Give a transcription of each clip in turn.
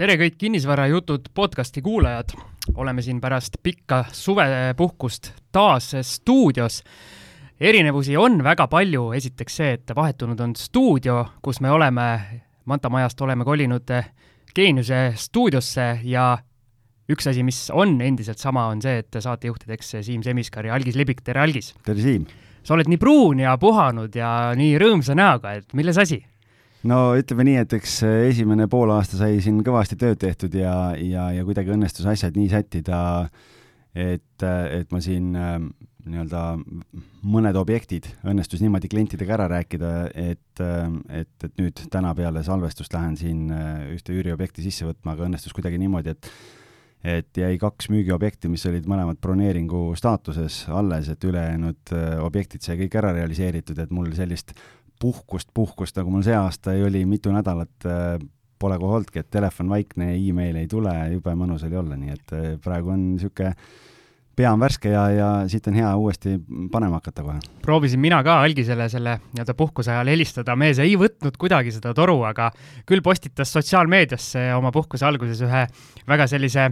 tere kõik Kinnisvarajutud podcasti kuulajad, oleme siin pärast pikka suvepuhkust taas stuudios. erinevusi on väga palju, esiteks see, et vahetunud on stuudio, kus me oleme, Manta majast oleme kolinud Geeniuse stuudiosse ja üks asi, mis on endiselt sama, on see, et saatejuhtideks Siim Semiskar ja Algis Libik, tere Algis! tere, Siim! sa oled nii pruun ja puhanud ja nii rõõmsa näoga, et milles asi? No ütleme nii, et eks esimene poolaasta sai siin kõvasti tööd tehtud ja, ja, ja kuidagi õnnestus asjad nii sättida, et, et ma siin äh, nii-öelda mõned objektid õnnestus niimoodi klientidega ära rääkida, et, et, et nüüd täna peale salvestust lähen siin äh, ühte üüriobjekti sisse võtma, aga õnnestus kuidagi niimoodi, et et jäi kaks müügiobjekti, mis olid mõlemad broneeringu staatuses alles, et ülejäänud äh, objektid sai kõik ära realiseeritud, et mul sellist puhkust, puhkust, nagu mul see aasta oli, mitu nädalat äh, pole kohe olnudki, et telefon vaikne, email ei tule, jube mõnus oli olla, nii et äh, praegu on niisugune pea on värske ja, ja siit on hea uuesti panema hakata kohe. proovisin mina ka algisele selle nii-öelda puhkuse ajal helistada, mees ei võtnud kuidagi seda toru, aga küll postitas sotsiaalmeediasse oma puhkuse alguses ühe väga sellise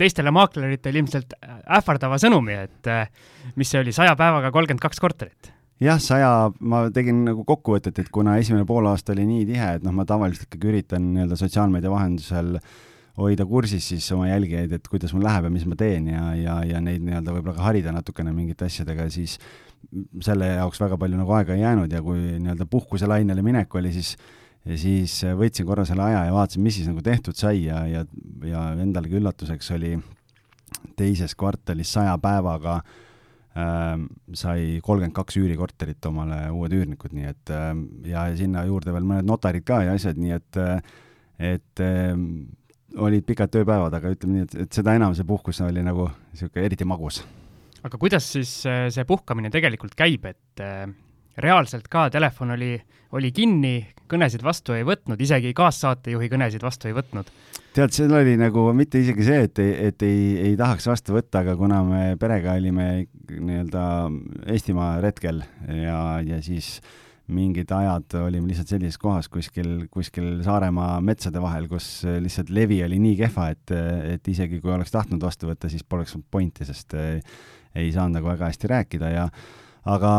teistele maakleritele ilmselt ähvardava sõnumi, et äh, mis see oli, saja päevaga kolmkümmend kaks korterit jah, saja, ma tegin nagu kokkuvõtet, et kuna esimene poolaasta oli nii tihe, et noh, ma tavaliselt ikkagi üritan nii-öelda sotsiaalmeedia vahendusel hoida kursis siis oma jälgijaid, et kuidas mul läheb ja mis ma teen ja, ja, ja neid nii-öelda võib-olla ka harida natukene mingite asjadega, siis selle jaoks väga palju nagu aega ei jäänud ja kui nii-öelda puhkuselainele minek oli, siis ja siis võtsin korra selle aja ja vaatasin, mis siis nagu tehtud sai ja, ja, ja endalegi üllatuseks oli teises kvartalis saja päevaga äh, sai kolmkümmend kaks üürikorterit omale uued üürnikud, nii et äh, ja sinna juurde veel mõned notarid ka ja asjad, nii et äh, et äh, olid pikad tööpäevad, aga ütleme nii, et, et seda enam see puhkus oli nagu niisugune eriti magus. aga kuidas siis äh, see puhkamine tegelikult käib, et äh, reaalselt ka telefon oli, oli kinni, kõnesid vastu ei võtnud, isegi kaassaatejuhi kõnesid vastu ei võtnud? tead, seal oli nagu mitte isegi see, et ei, et ei, ei tahaks vastu võtta, aga kuna me perega olime nii-öelda Eestimaa retkel ja, ja siis mingid ajad olime lihtsalt sellises kohas kuskil, kuskil Saaremaa metsade vahel, kus lihtsalt levi oli nii kehva, et, et isegi kui oleks tahtnud vastu võtta, siis poleks olnud pointi, sest ei saanud nagu väga hästi rääkida ja aga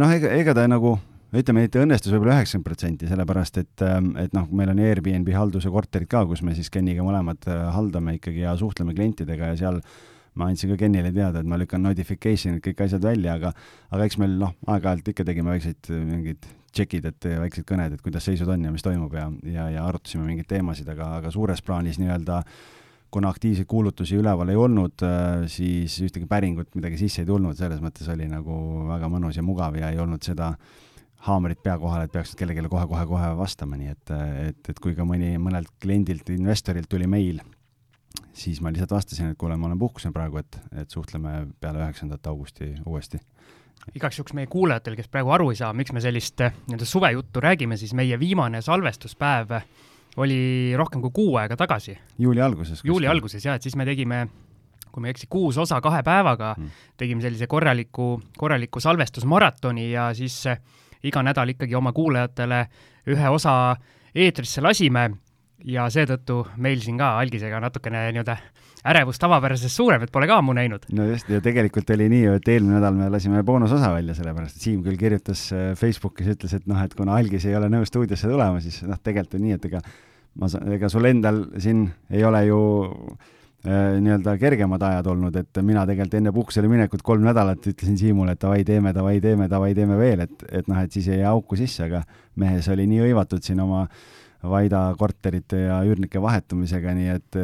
noh, ega, ega ta nagu ütleme, et õnnestus võib-olla üheksakümmend protsenti, sellepärast et, et noh, meil on Airbnb halduse korterid ka, kus me siis Keniga mõlemad haldame ikkagi ja suhtleme klientidega ja seal ma andsin ka Kenile teada, et ma lükkan notification'id, kõik asjad välja, aga aga eks meil noh, aeg-ajalt ikka tegime väikseid mingeid tšekid, et väiksed kõned, et kuidas seisud on ja mis toimub ja, ja, ja arutasime mingeid teemasid, aga, aga suures plaanis nii-öelda kuna aktiivseid kuulutusi üleval ei olnud, äh, siis ühtegi päringut midagi sisse ei tulnud, selles mõttes oli nagu väga mõnus ja mugav ja ei olnud seda haamrit pea kohal, et peaks kellelegi kohe-kohe-kohe vastama, nii et, et, et kui ka mõni, mõnelt kliendilt, investorilt tuli meil siis ma lihtsalt vastasin, et kuule, ma olen puhkusel praegu, et, et suhtleme peale üheksandat augusti uuesti. igaks juhuks meie kuulajatel, kes praegu aru ei saa, miks me sellist eh, nii-öelda suvejuttu räägime, siis meie viimane salvestuspäev oli rohkem kui kuu aega tagasi. juuli alguses. juuli alguses jah, et siis me tegime kui ma ei eksi, kuus osa kahe päevaga mm., tegime sellise korraliku, korraliku salvestusmaratoni ja siis eh, iga nädal ikkagi oma kuulajatele ühe osa eetrisse lasime ja seetõttu meil siin ka algisega natukene nii-öelda ärevus tavapärasest suurem, et pole ka ammu näinud. no just, ja tegelikult oli nii, et eelmine nädal me lasime boonusosa välja, sellepärast et Siim küll kirjutas äh, Facebookis, ütles, et noh, et kuna algis ei ole nõus stuudiosse tulema, siis noh, tegelikult on nii, et ega ma, ega sul endal siin ei ole ju äh, nii-öelda kergemad ajad olnud, et mina tegelikult enne puhkusele minekut kolm nädalat ütlesin Siimule, et davai, teeme, davai, teeme, davai, teeme veel, et, et noh, et siis jää auku sisse, aga mehes oli nii hõivatud siin oma äh, Vaida korterite ja üürnike vahetumisega, nii et,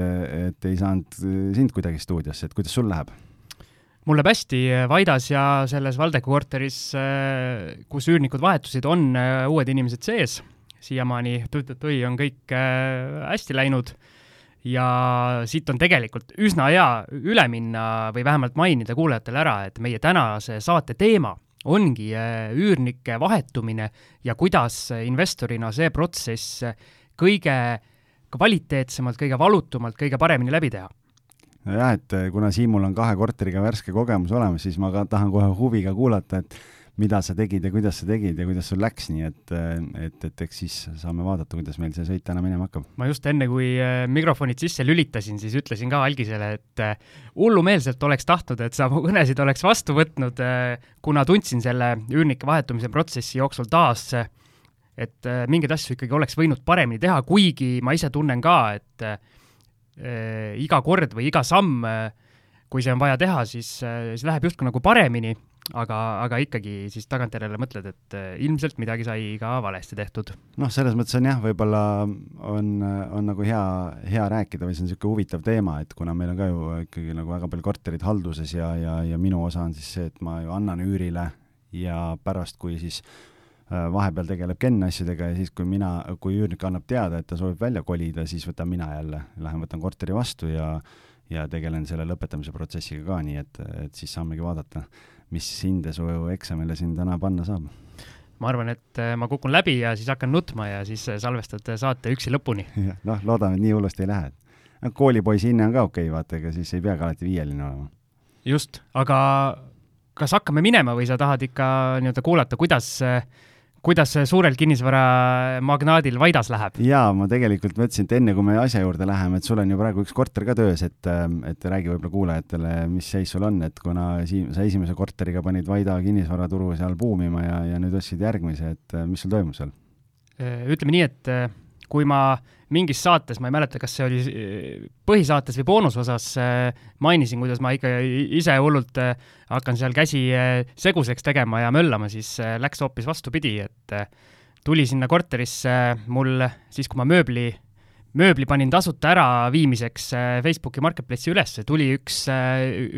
et ei saanud sind kuidagi stuudiosse, et kuidas sul läheb? mul läheb hästi, Vaidas ja selles Valdeku korteris, kus üürnikud vahetusid, on äh, uued inimesed sees, siiamaani tõi on kõik äh, hästi läinud ja siit on tegelikult üsna hea üle minna või vähemalt mainida kuulajatele ära, et meie tänase saate teema ongi äh, üürnike vahetumine ja kuidas investorina see protsess kõige kvaliteetsemalt, kõige valutumalt, kõige paremini läbi teha nojah, et äh, kuna Siimul on kahe korteriga värske kogemus olemas, siis ma ka tahan kohe huviga kuulata, et mida sa tegid ja kuidas sa tegid ja kuidas sul läks, nii et, et, et eks siis saame vaadata, kuidas meil see sõit täna minema hakkab. ma just enne, kui äh, mikrofonid sisse lülitasin, siis ütlesin ka algisele, et äh, hullumeelselt oleks tahtnud, et sa mu kõnesid oleks vastu võtnud, äh, kuna tundsin selle üürnike vahetamise protsessi jooksul taas, et mingeid asju ikkagi oleks võinud paremini teha, kuigi ma ise tunnen ka, et äh, iga kord või iga samm äh, kui see on vaja teha, siis, siis läheb justkui nagu paremini, aga, aga ikkagi siis tagantjärele mõtled, et eh, ilmselt midagi sai ka valesti tehtud. noh, selles mõttes on jah, võib-olla on, on nagu hea, hea rääkida või see on niisugune huvitav teema, et kuna meil on ka ju ikkagi nagu väga palju korterid halduses ja, ja, ja minu osa on siis see, et ma ju annan üürile ja pärast, kui siis äh, vahepeal tegeleb Ken asjadega ja siis, kui mina, kui üürnik annab teada, et ta soovib välja kolida, siis võtan mina jälle, lähen võtan korteri vastu ja ja tegelen selle lõpetamise protsessiga ka, nii et, et siis saamegi vaadata mis hinde su eksamile siin täna panna saab? ma arvan, et äh, ma kukun läbi ja siis hakkan nutma ja siis äh, salvestad saate üksi lõpuni. noh, loodame, et nii hullusti ei lähe. koolipoisi hinne on ka okei okay,, vaata, ega siis ei peagi alati viieline olema. just, aga kas hakkame minema või sa tahad ikka nii-öelda kuulata, kuidas äh, kuidas suurel kinnisvaramagnaadil Vaidas läheb? jaa, ma tegelikult mõtlesin, et enne kui me asja juurde läheme, et sul on ju praegu üks korter ka töös, et, et räägi võib-olla kuulajatele, mis seis sul on, et kuna siin sa esimese korteriga panid Vaida kinnisvaraturu seal buumima ja, ja nüüd ostsid järgmise, et mis sul toimub seal? ütleme nii, et kui ma mingis saates, ma ei mäleta, kas see oli äh, põhisaates või boonusosas, äh, mainisin, kuidas ma ikka ise hullult äh, hakkan seal käsi seguseks tegema ja möllama, siis läks hoopis vastupidi, et tuli sinna korterisse mul siis, kui ma mööbli, mööbli panin tasuta äraviimiseks Facebooki Marketplace'i üles, tuli üks,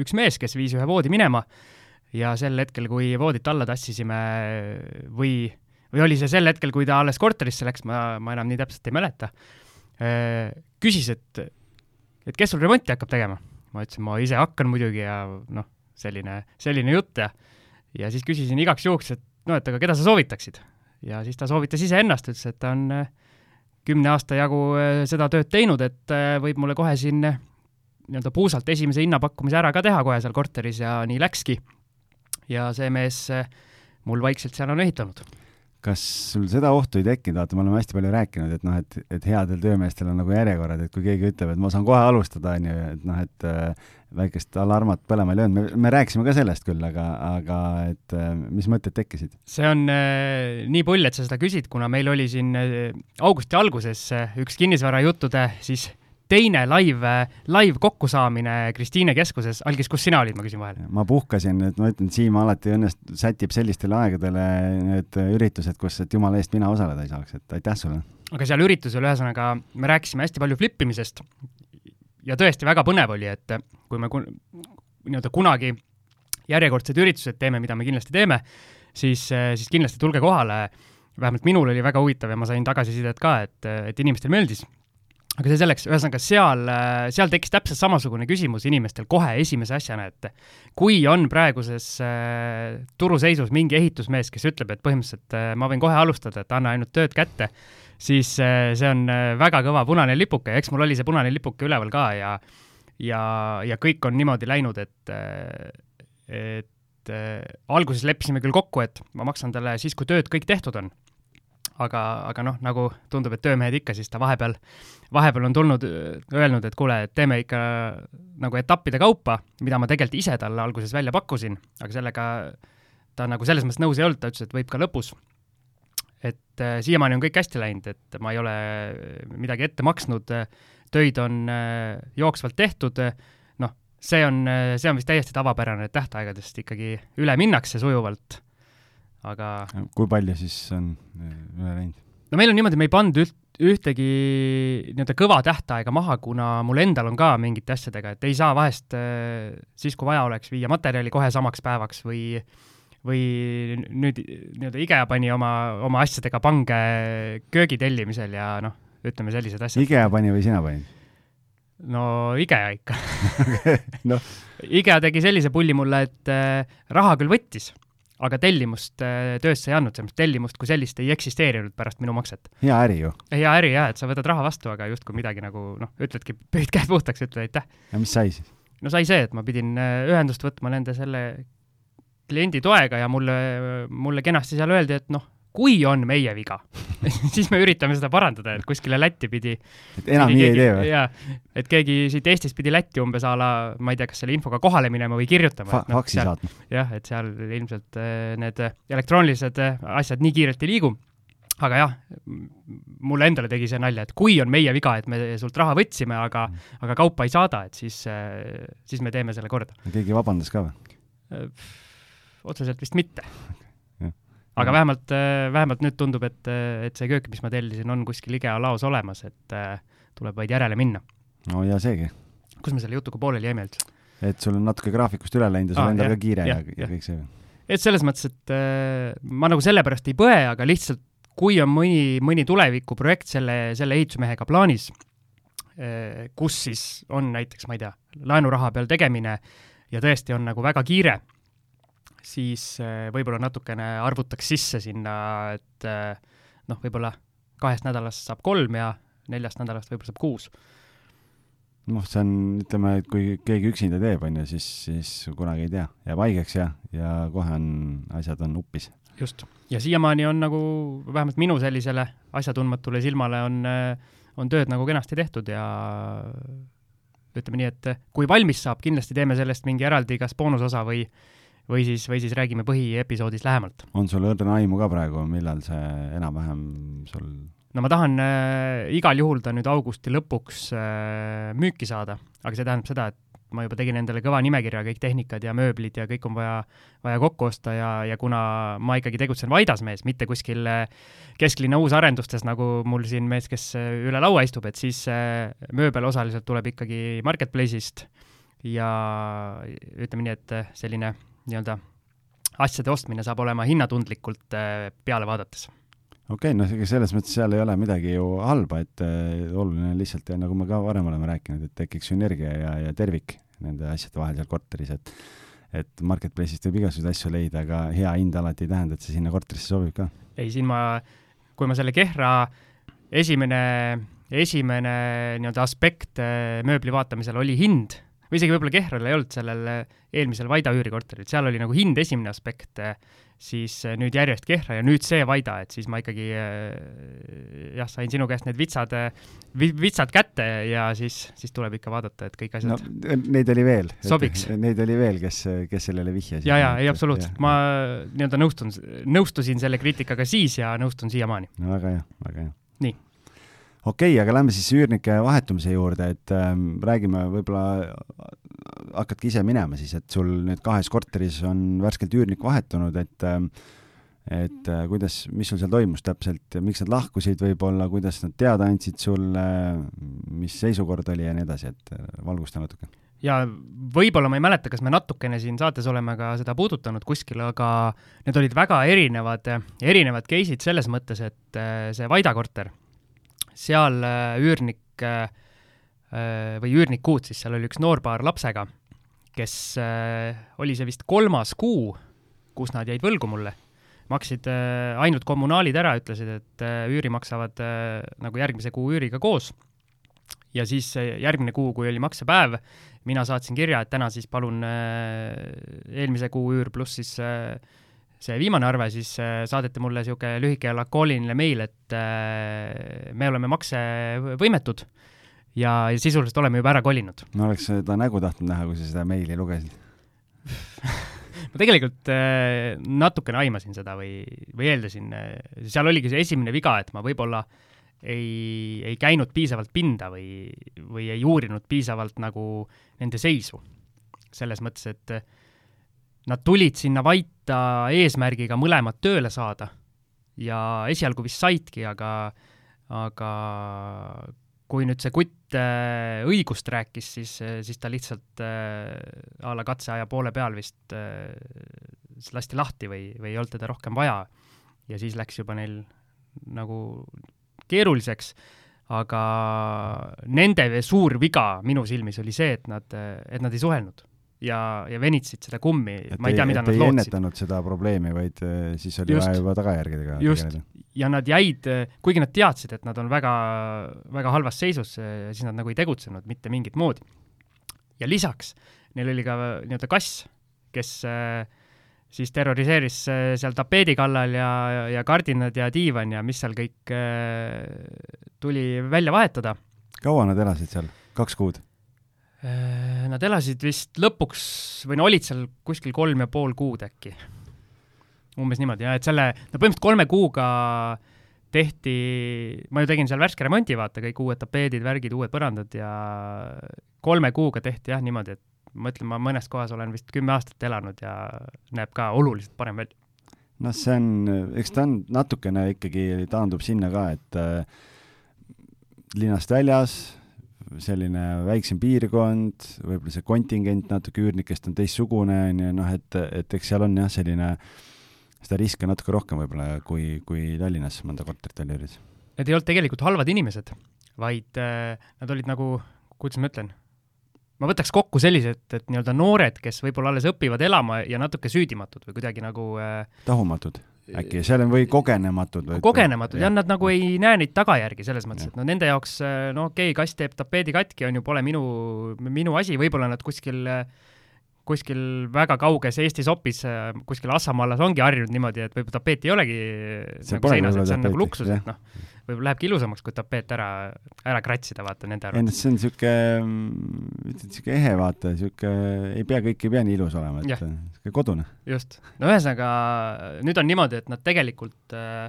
üks mees, kes viis ühe voodi minema ja sel hetkel, kui voodit alla tassisime või või oli see sel hetkel, kui ta alles korterisse läks, ma, ma enam nii täpselt ei mäleta, äh, küsis, et, et kes sul remonti hakkab tegema. ma ütlesin, ma ise hakkan muidugi ja noh, selline, selline jutt ja, ja siis küsisin igaks juhuks, et no, et aga keda sa soovitaksid. ja siis ta soovitas iseennast, ütles, et ta on äh, kümne aasta jagu äh, seda tööd teinud, et võib mulle kohe siin nii-öelda puusalt esimese hinnapakkumise ära ka teha kohe seal korteris ja nii läkski. ja see mees mul vaikselt seal on ehitanud kas sul seda ohtu ei tekkinud, vaata, me oleme hästi palju rääkinud, et noh, et, et headel töömeestel on nagu järjekorrad, et kui keegi ütleb, et ma saan kohe alustada, on ju, et noh, et äh, väikest alarmat põlema ei löönud, me, me rääkisime ka sellest küll, aga, aga et äh, mis mõtted tekkisid? see on äh, nii pull, et sa seda küsid, kuna meil oli siin äh, augusti alguses äh, üks kinnisvarajuttude siis teine live, live kokkusaamine Kristiine keskuses. algis, kus sina olid, ma küsin vahele? ma puhkasin, et ma ütlen, Siim alati õnnest-, sätib sellistele aegadele need üritused, kus, et jumala eest mina osaleda ei saaks, et aitäh sulle. aga seal üritusel, ühesõnaga, me rääkisime hästi palju flippimisest ja tõesti väga põnev oli, et kui me kun, nii-öelda kunagi järjekordsed üritused teeme, mida me kindlasti teeme, siis, siis kindlasti tulge kohale. vähemalt minul oli väga huvitav ja ma sain tagasisidet ka, et, et inimestele meeldis aga see selleks, ühesõnaga seal, seal tekkis täpselt samasugune küsimus inimestel kohe esimese asjana, et kui on praeguses äh, turuseisus mingi ehitusmees, kes ütleb, et põhimõtteliselt äh, ma võin kohe alustada, et anna ainult tööd kätte, siis äh, see on äh, väga kõva punane lipuke ja eks mul oli see punane lipuke üleval ka ja ja, ja kõik on niimoodi läinud, et, äh, et äh, alguses leppisime küll kokku, et ma maksan talle siis, kui tööd kõik tehtud on aga, aga noh, nagu tundub, et töömehed ikka, siis ta vahepeal, vahepeal on tulnud, öelnud, et kuule, et teeme ikka nagu etappide kaupa, mida ma tegelikult ise talle alguses välja pakkusin, aga sellega ta nagu selles mõttes nõus ei olnud, ta ütles, et võib ka lõpus. et äh, siiamaani on kõik hästi läinud, et ma ei ole midagi ette maksnud, töid on äh, jooksvalt tehtud, noh, see on, see on vist täiesti tavapärane, et tähtaegadest ikkagi üle minnakse sujuvalt aga kui palju siis on äh, üle läinud? no meil on niimoodi, me ei pannud üht, ühtegi nii-öelda kõva tähtaega maha, kuna mul endal on ka mingite asjadega, et ei saa vahest äh, siis, kui vaja oleks, viia materjali kohe samaks päevaks või või nüüd nii-öelda IKEA pani oma, oma asjadega pange köögi tellimisel ja noh, ütleme sellised asjad. IKEA pani või sina panid? no IKEA ikka no. IKEA tegi sellise pulli mulle, et äh, raha küll võttis aga tellimust äh, töösse ei andnud, selles mõttes tellimust kui sellist ei eksisteerinud pärast minu makset. hea äri ju. hea äri jaa, et sa võtad raha vastu, aga justkui midagi nagu noh, ütledki, pöid käed puhtaks, ütled aitäh. ja mis sai siis? no sai see, et ma pidin äh, ühendust võtma nende selle kliendi toega ja mulle, mulle kenasti seal öeldi, et noh, kui on meie viga siis me üritame seda parandada, et kuskile Lätti pidi. et enam nii ei tee või? jaa, et keegi siit Eestist pidi Lätti umbes a la, ma ei tea, kas selle infoga kohale minema või kirjutama Fa. No, faksi saatma. jah, et seal ilmselt äh, need elektroonilised äh, asjad nii kiirelt ei liigu. aga jah, mulle endale tegi see nalja, et kui on meie viga, et me sult raha võtsime, aga mm., aga kaupa ei saada, et siis, äh, siis me teeme selle korda. keegi vabandas ka või? otseselt vist mitte aga mm. vähemalt, äh, vähemalt nüüd tundub, et, äh, et see köök, mis ma tellisin, on kuskil IKEA laos olemas, et äh, tuleb vaid järele minna. no ja seegi. kus me selle jutuga pooleli jäime üldse? et sul on natuke graafikust üle läinud ja sul ah, endal ka kiire ja, ja, ja kõik see. et selles mõttes, et äh, ma nagu sellepärast ei põe, aga lihtsalt kui on mõni, mõni tulevikuprojekt selle, selle ehitusmehega plaanis äh,, kus siis on näiteks, ma ei tea, laenuraha peal tegemine ja tõesti on nagu väga kiire siis äh, võib-olla natukene arvutaks sisse sinna, et äh, noh, võib-olla kahest nädalast saab kolm ja neljast nädalast võib-olla saab kuus. noh, see on, ütleme, et kui keegi üksinda teeb, on ju, siis, siis kunagi ei tea, jääb haigeks ja, ja kohe on, asjad on upis. just, ja siiamaani on nagu vähemalt minu sellisele asjatundmatule silmale on, äh, on tööd nagu kenasti tehtud ja ütleme nii, et kui valmis saab, kindlasti teeme sellest mingi eraldi kas boonusosa või või siis, või siis räägime põhiepisoodis lähemalt. on sul õrna aimu ka praegu, millal see enam-vähem sul no ma tahan äh, igal juhul ta nüüd augusti lõpuks äh, müüki saada, aga see tähendab seda, et ma juba tegin endale kõva nimekirja, kõik tehnikad ja mööblid ja kõik on vaja, vaja kokku osta ja, ja kuna ma ikkagi tegutsen Vaidas mees, mitte kuskil äh, kesklinna uusarendustes, nagu mul siin mees, kes äh, üle laua istub, et siis äh, mööbel osaliselt tuleb ikkagi Marketplace'ist ja ütleme nii, et selline nii-öelda asjade ostmine saab olema hinnatundlikult äh, peale vaadates. okei okay,, noh, ega selles mõttes seal ei ole midagi ju halba, et äh, oluline on lihtsalt ja nagu me ka varem oleme rääkinud, et tekiks sünergia ja, ja tervik nende asjade vahel seal korteris, et et marketplace'ist võib igasuguseid asju leida, aga hea hind alati ei tähenda, et see sinna korterisse sobib ka. ei, siin ma, kui ma selle Kehra esimene, esimene nii-öelda aspekt äh, mööbli vaatamisel oli hind või isegi võib-olla Kehral ei olnud sellel eh, eelmisel Vaida üürikorteril, seal oli nagu hind esimene aspekt, eh, siis eh, nüüd järjest Kehra ja nüüd see Vaida, et siis ma ikkagi jah, sain sinu käest need vitsad, vitsad kätte ja siis, siis tuleb ikka vaadata, et kõik asjad no, Neid oli veel. sobiks. Neid oli veel, kes, kes sellele vihjasid. ja, ja ei absoluutselt, ma nii-öelda nõustun, nõustusin selle kriitikaga siis ja nõustun siiamaani. no väga hea, väga hea. nii okei okay,, aga lähme siis üürnike vahetumise juurde, et ähm, räägime, võib-olla hakkadki ise minema siis, et sul nüüd kahes korteris on värskelt üürnik vahetunud, et ähm, et äh, kuidas, mis sul seal toimus täpselt miks nad lahkusid võib-olla, kuidas nad teada andsid sulle, mis seisukord oli ja nii edasi, et äh, valgusta natuke. Ja võib-olla ma ei mäleta, kas me natukene siin saates oleme ka seda puudutanud kuskil, aga need olid väga erinevad, erinevad case'id selles mõttes, et äh, see Vaida korter seal äh, üürnik äh, äh, või üürnikud siis, seal oli üks noorpaar lapsega, kes oli see vist kolmas kuu, kus nad jäid võlgu mulle. maksid ainult kommunaalid ära, ütlesid, et üüri maksavad nagu järgmise kuu üüriga koos. ja siis järgmine kuu, kui oli maksepäev, mina saatsin kirja, et täna siis palun eelmise kuu üür pluss siis see viimane arve, siis äh, saadeti mulle niisugune lühike lakooniline meil, et äh, me oleme maksevõimetud ja, ja sisuliselt oleme juba ära kolinud. ma oleks seda nägu tahtnud näha, kui sa seda meili lugesid ma tegelikult äh, natukene aimasin seda või, või eeldasin, seal oligi see esimene viga, et ma võib-olla ei, ei käinud piisavalt pinda või, või ei uurinud piisavalt nagu nende seisu. selles mõttes, et Nad tulid sinna Vaita eesmärgiga mõlemad tööle saada ja esialgu vist saidki, aga, aga kui nüüd see kutt äh, õigust rääkis, siis, siis ta lihtsalt äh, a la katseaja poole peal vist äh, lasti lahti või, või ei olnud teda rohkem vaja. ja siis läks juba neil nagu keeruliseks, aga nende suur viga minu silmis oli see, et nad, et nad ei suhelnud ja, ja venitasid seda kummi, ma ei tea, mida nad lootsid. ennetanud seda probleemi, vaid äh, siis oli vaja juba tagajärgedega just, ja nad jäid, kuigi nad teadsid, et nad on väga, väga halvas seisus, äh, siis nad nagu ei tegutsenud mitte mingit moodi. ja lisaks, neil oli ka nii-öelda kass, kes äh, siis terroriseeris seal tapeedi kallal ja, ja kardinad ja diivan ja mis seal kõik tuli välja vahetada. kaua nad elasid seal, kaks kuud? Nad elasid vist lõpuks või no olid seal kuskil kolm ja pool kuud äkki. umbes niimoodi, jah, et selle, no põhimõtteliselt kolme kuuga tehti, ma ju tegin seal värske remonti, vaata, kõik uued tapeedid, värgid, uued põrandad ja kolme kuuga tehti jah niimoodi, et ma ütlen, ma mõnes kohas olen vist kümme aastat elanud ja näeb ka oluliselt parem välja. noh, see on, eks ta on natukene ikkagi taandub sinna ka, et äh, linnast väljas, selline väiksem piirkond, võib-olla see kontingent natuke üürnikest on teistsugune, on ju, noh, et, et eks seal on jah, selline, seda riske natuke rohkem võib-olla kui, kui Tallinnas mõnda korterit välja üürida. Need ei olnud tegelikult halvad inimesed, vaid äh, nad olid nagu, kuidas ma ütlen ma võtaks kokku sellised, et nii-öelda noored, kes võib-olla alles õpivad elama ja natuke süüdimatud või kuidagi nagu äh, tahumatud äkki, seal on või kogenematud või kogenematud jah, nad nagu ei näe neid tagajärgi selles mõttes, et no nende jaoks äh, no okei okay,, kass teeb tapeedi katki, on ju, pole minu, minu asi, võib-olla nad kuskil äh, kuskil väga kauges Eesti sopis, äh, kuskil Assamaalas ongi harjunud niimoodi, et võib-olla tapeet ei olegi see nagu seinas, et see on nagu luksus, et noh, võib-olla lähebki ilusamaks, kui tapeet ära, ära kratsida, vaata, nende arvates. see on niisugune, ütled, niisugune ehe, vaata, niisugune, ei pea, kõik ei pea nii ilus olema, et niisugune kodune. just. no ühesõnaga, nüüd on niimoodi, et nad tegelikult äh,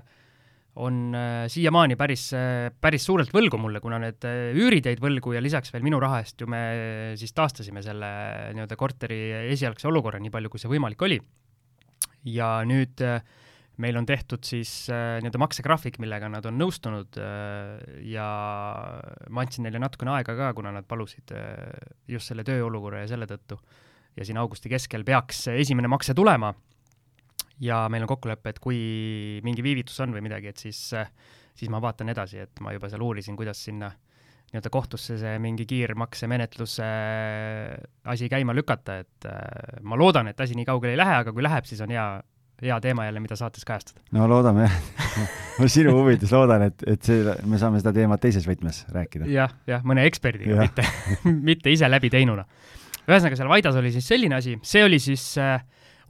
on äh, siiamaani päris äh,, päris suurelt võlgu mulle, kuna need äh, üürid jäid võlgu ja lisaks veel minu raha eest ju me siis taastasime selle nii-öelda korteri esialgse olukorra, nii palju kui see võimalik oli. ja nüüd äh, meil on tehtud siis äh, nii-öelda maksegraafik, millega nad on nõustunud äh, ja ma andsin neile natukene aega ka, kuna nad palusid äh, just selle tööolukorra ja selle tõttu. ja siin augusti keskel peaks esimene makse tulema ja meil on kokkulepe, et kui mingi viivitus on või midagi, et siis, siis ma vaatan edasi, et ma juba seal uurisin, kuidas sinna nii-öelda kohtusse see mingi kiirmaksemenetluse asi käima lükata, et äh, ma loodan, et asi nii kaugele ei lähe, aga kui läheb, siis on hea, hea teema jälle, mida saates kajastada. no loodame jah ma sinu huvides loodan, et, et see, me saame seda teemat teises võtmes rääkida ja,. jah, jah, mõne eksperdiga, mitte mitte ise läbi teinuna. ühesõnaga, seal Vaidas oli siis selline asi, see oli siis äh,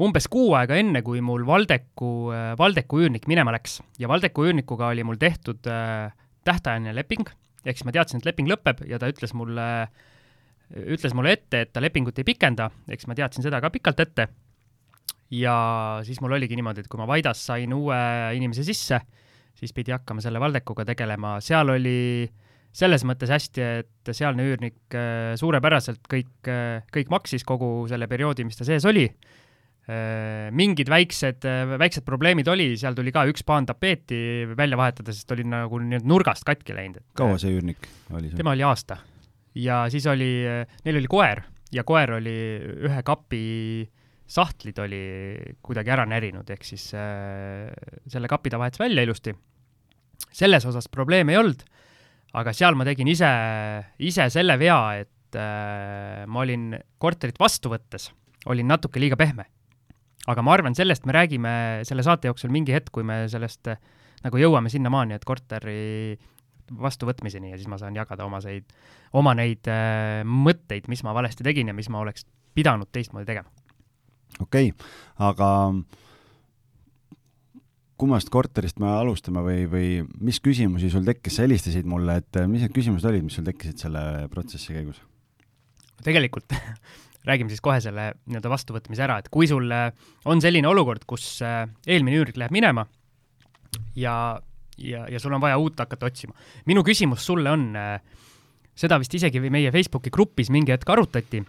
umbes kuu aega enne, kui mul Valdeku, äh, Valdeku üürnik minema läks ja Valdeku üürnikuga oli mul tehtud äh, tähtajaline leping, ehk siis ma teadsin, et leping lõpeb ja ta ütles mulle, ütles mulle ette, et ta lepingut ei pikenda, eks ma teadsin seda ka pikalt ette. Ja siis mul oligi niimoodi, et kui ma Vaidas sain uue inimese sisse, siis pidi hakkama selle Valdekuga tegelema, seal oli selles mõttes hästi, et sealne üürnik äh, suurepäraselt kõik, äh, kõik maksis kogu selle perioodi, mis ta sees oli Äh, mingid väiksed, äh, väiksed probleemid oli, seal tuli ka üks paan tapeeti välja vahetada, sest oli nagu nii-öelda nurgast katki läinud. kaua see üürnik oli seal? tema oli aasta. ja siis oli, neil oli koer ja koer oli ühe kapi sahtlid oli kuidagi ära närinud, ehk siis äh, selle kapi ta vahetas välja ilusti. selles osas probleeme ei olnud, aga seal ma tegin ise, ise selle vea, et äh, ma olin korterit vastu võttes, olin natuke liiga pehme aga ma arvan, sellest me räägime selle saate jooksul mingi hetk, kui me sellest eh, nagu jõuame sinnamaani, et korteri vastuvõtmiseni ja siis ma saan jagada oma seid, oma neid äh, mõtteid, mis ma valesti tegin ja mis ma oleks pidanud teistmoodi tegema. Okei okay,, aga kummast korterist me alustame või, või mis küsimusi sul tekkis, sa helistasid mulle, et eh, mis need küsimused olid, mis sul tekkisid selle protsessi käigus? tegelikult räägime siis kohe selle nii-öelda vastuvõtmise ära, et kui sul äh, on selline olukord, kus äh, eelmine üürnik läheb minema ja, ja, ja sul on vaja uut hakata otsima. minu küsimus sulle on, seda vist isegi meie Facebooki grupis mingi hetk arutati,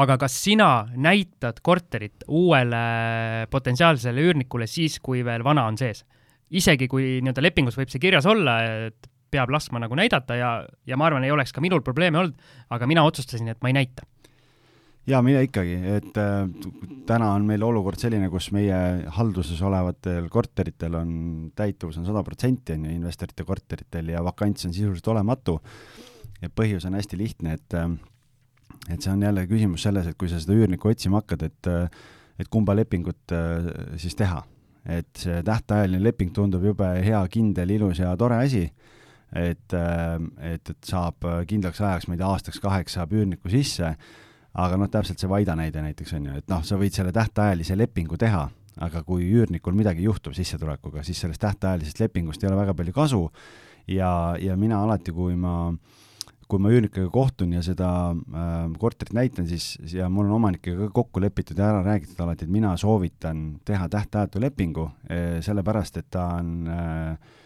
aga kas sina näitad korterit uuele potentsiaalsele üürnikule siis, kui veel vana on sees? isegi kui nii-öelda lepingus võib see kirjas olla, et peab laskma nagu näidata ja, ja ma arvan, ei oleks ka minul probleeme olnud, aga mina otsustasin, et ma ei näita jaa, mina ikkagi, et äh, täna on meil olukord selline, kus meie halduses olevatel korteritel on täituvus on sada protsenti, on ju, investorite korteritel ja vakants on sisuliselt olematu. ja põhjus on hästi lihtne, et äh, et see on jälle küsimus selles, et kui sa seda üürnikku otsima hakkad, et äh, et kumba lepingut äh, siis teha. et see tähtajaline leping tundub jube hea, kindel, ilus ja tore asi, et, äh, et, et saab kindlaks ajaks, ma ei tea, aastaks-kaheks saab üürniku sisse. Aga noh, täpselt see Vaida näide näiteks on ju, et noh, sa võid selle tähtajalise lepingu teha, aga kui üürnikul midagi juhtub sissetulekuga, siis sellest tähtajalisest lepingust ei ole väga palju kasu. Ja, ja mina alati, kui ma kui ma üürnikega kohtun ja seda äh, korterit näitan, siis ja mul on omanikega kokku lepitud ja ära räägitud alati, et mina soovitan teha tähtajatu lepingu äh,, sellepärast et ta on äh,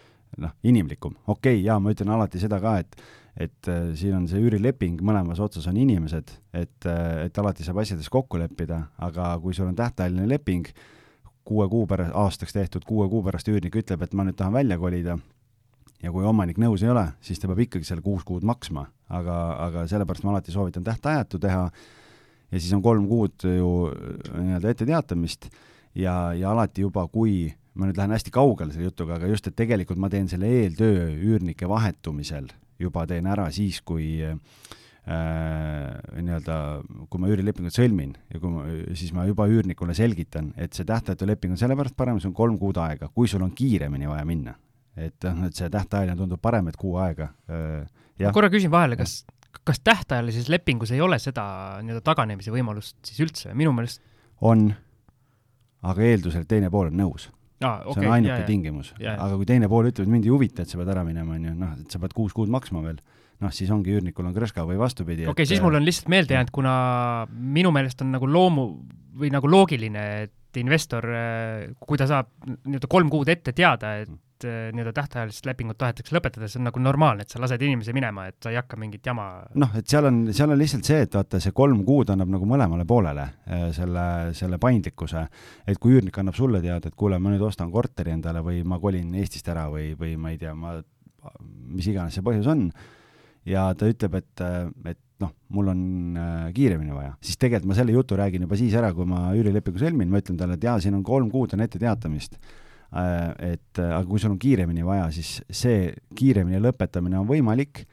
noh, inimlikum. okei okay,, jaa, ma ütlen alati seda ka, et et äh, siin on see üürileping, mõlemas otsas on inimesed, et äh,, et alati saab asjades kokku leppida, aga kui sul on tähtajaline leping, kuue kuu pärast, aastaks tehtud, kuue kuu pärast üürnik ütleb, et ma nüüd tahan välja kolida, ja kui omanik nõus ei ole, siis ta peab ikkagi selle kuus kuud maksma, aga, aga sellepärast ma alati soovitan tähtajatu teha. Ja siis on kolm kuud ju äh, nii-öelda etteteatamist. Ja, ja alati juba, kui ma nüüd lähen hästi kaugele selle jutuga, aga just, et tegelikult ma teen selle eeltöö üürnike vahetumisel juba teen ära siis, kui äh, nii-öelda, kui ma üürilepingut sõlmin ja kui ma, siis ma juba üürnikule selgitan, et see tähtajatu leping on sellepärast parem, sul on kolm kuud aega, kui sul on kiiremini vaja minna. Et noh, et see tähtajaline tundub parem, et kuu aega äh,. ma korra küsin vahele, kas, kas tähtajalises lepingus ei ole seda nii-öelda taganemise võimalust siis üldse, minu meelest on, aga eeldusel, et teine pool on nõus ah, okay, see on ainuke jah, tingimus. aga kui teine pool ütleb, et mind ei huvita, et sa pead ära minema, on ju, noh, et sa pead kuus kuud maksma veel, noh, siis ongi üürnikul on krõska või vastupidi. okei okay,, siis mul on lihtsalt meelde jäänud, kuna minu meelest on nagu loomu- või nagu loogiline, et investor, kui ta saab nii-öelda kolm kuud ette teada, et eh, nii-öelda tähtajalist lepingut tahetakse lõpetada, see on nagu normaalne, et sa lased inimese minema, et sa ei hakka mingit jama noh, et seal on, seal on lihtsalt see, et vaata, see kolm kuud annab nagu mõlemale poolele eh, selle, selle paindlikkuse. et kui üürnik annab sulle teada, et kuule, ma nüüd ostan korteri endale või ma kolin Eestist ära või, või ma ei tea, ma, mis iganes see põhjus on, ja ta ütleb, et, et noh, mul on äh, kiiremini vaja, siis tegelikult ma selle jutu räägin juba siis ära, kui ma üürilepingu sõlmin, ma ütlen talle, et jaa, siin on kolm kuud on etteteatamist Äh, et äh, aga kui sul on kiiremini vaja, siis see kiiremini lõpetamine on võimalik,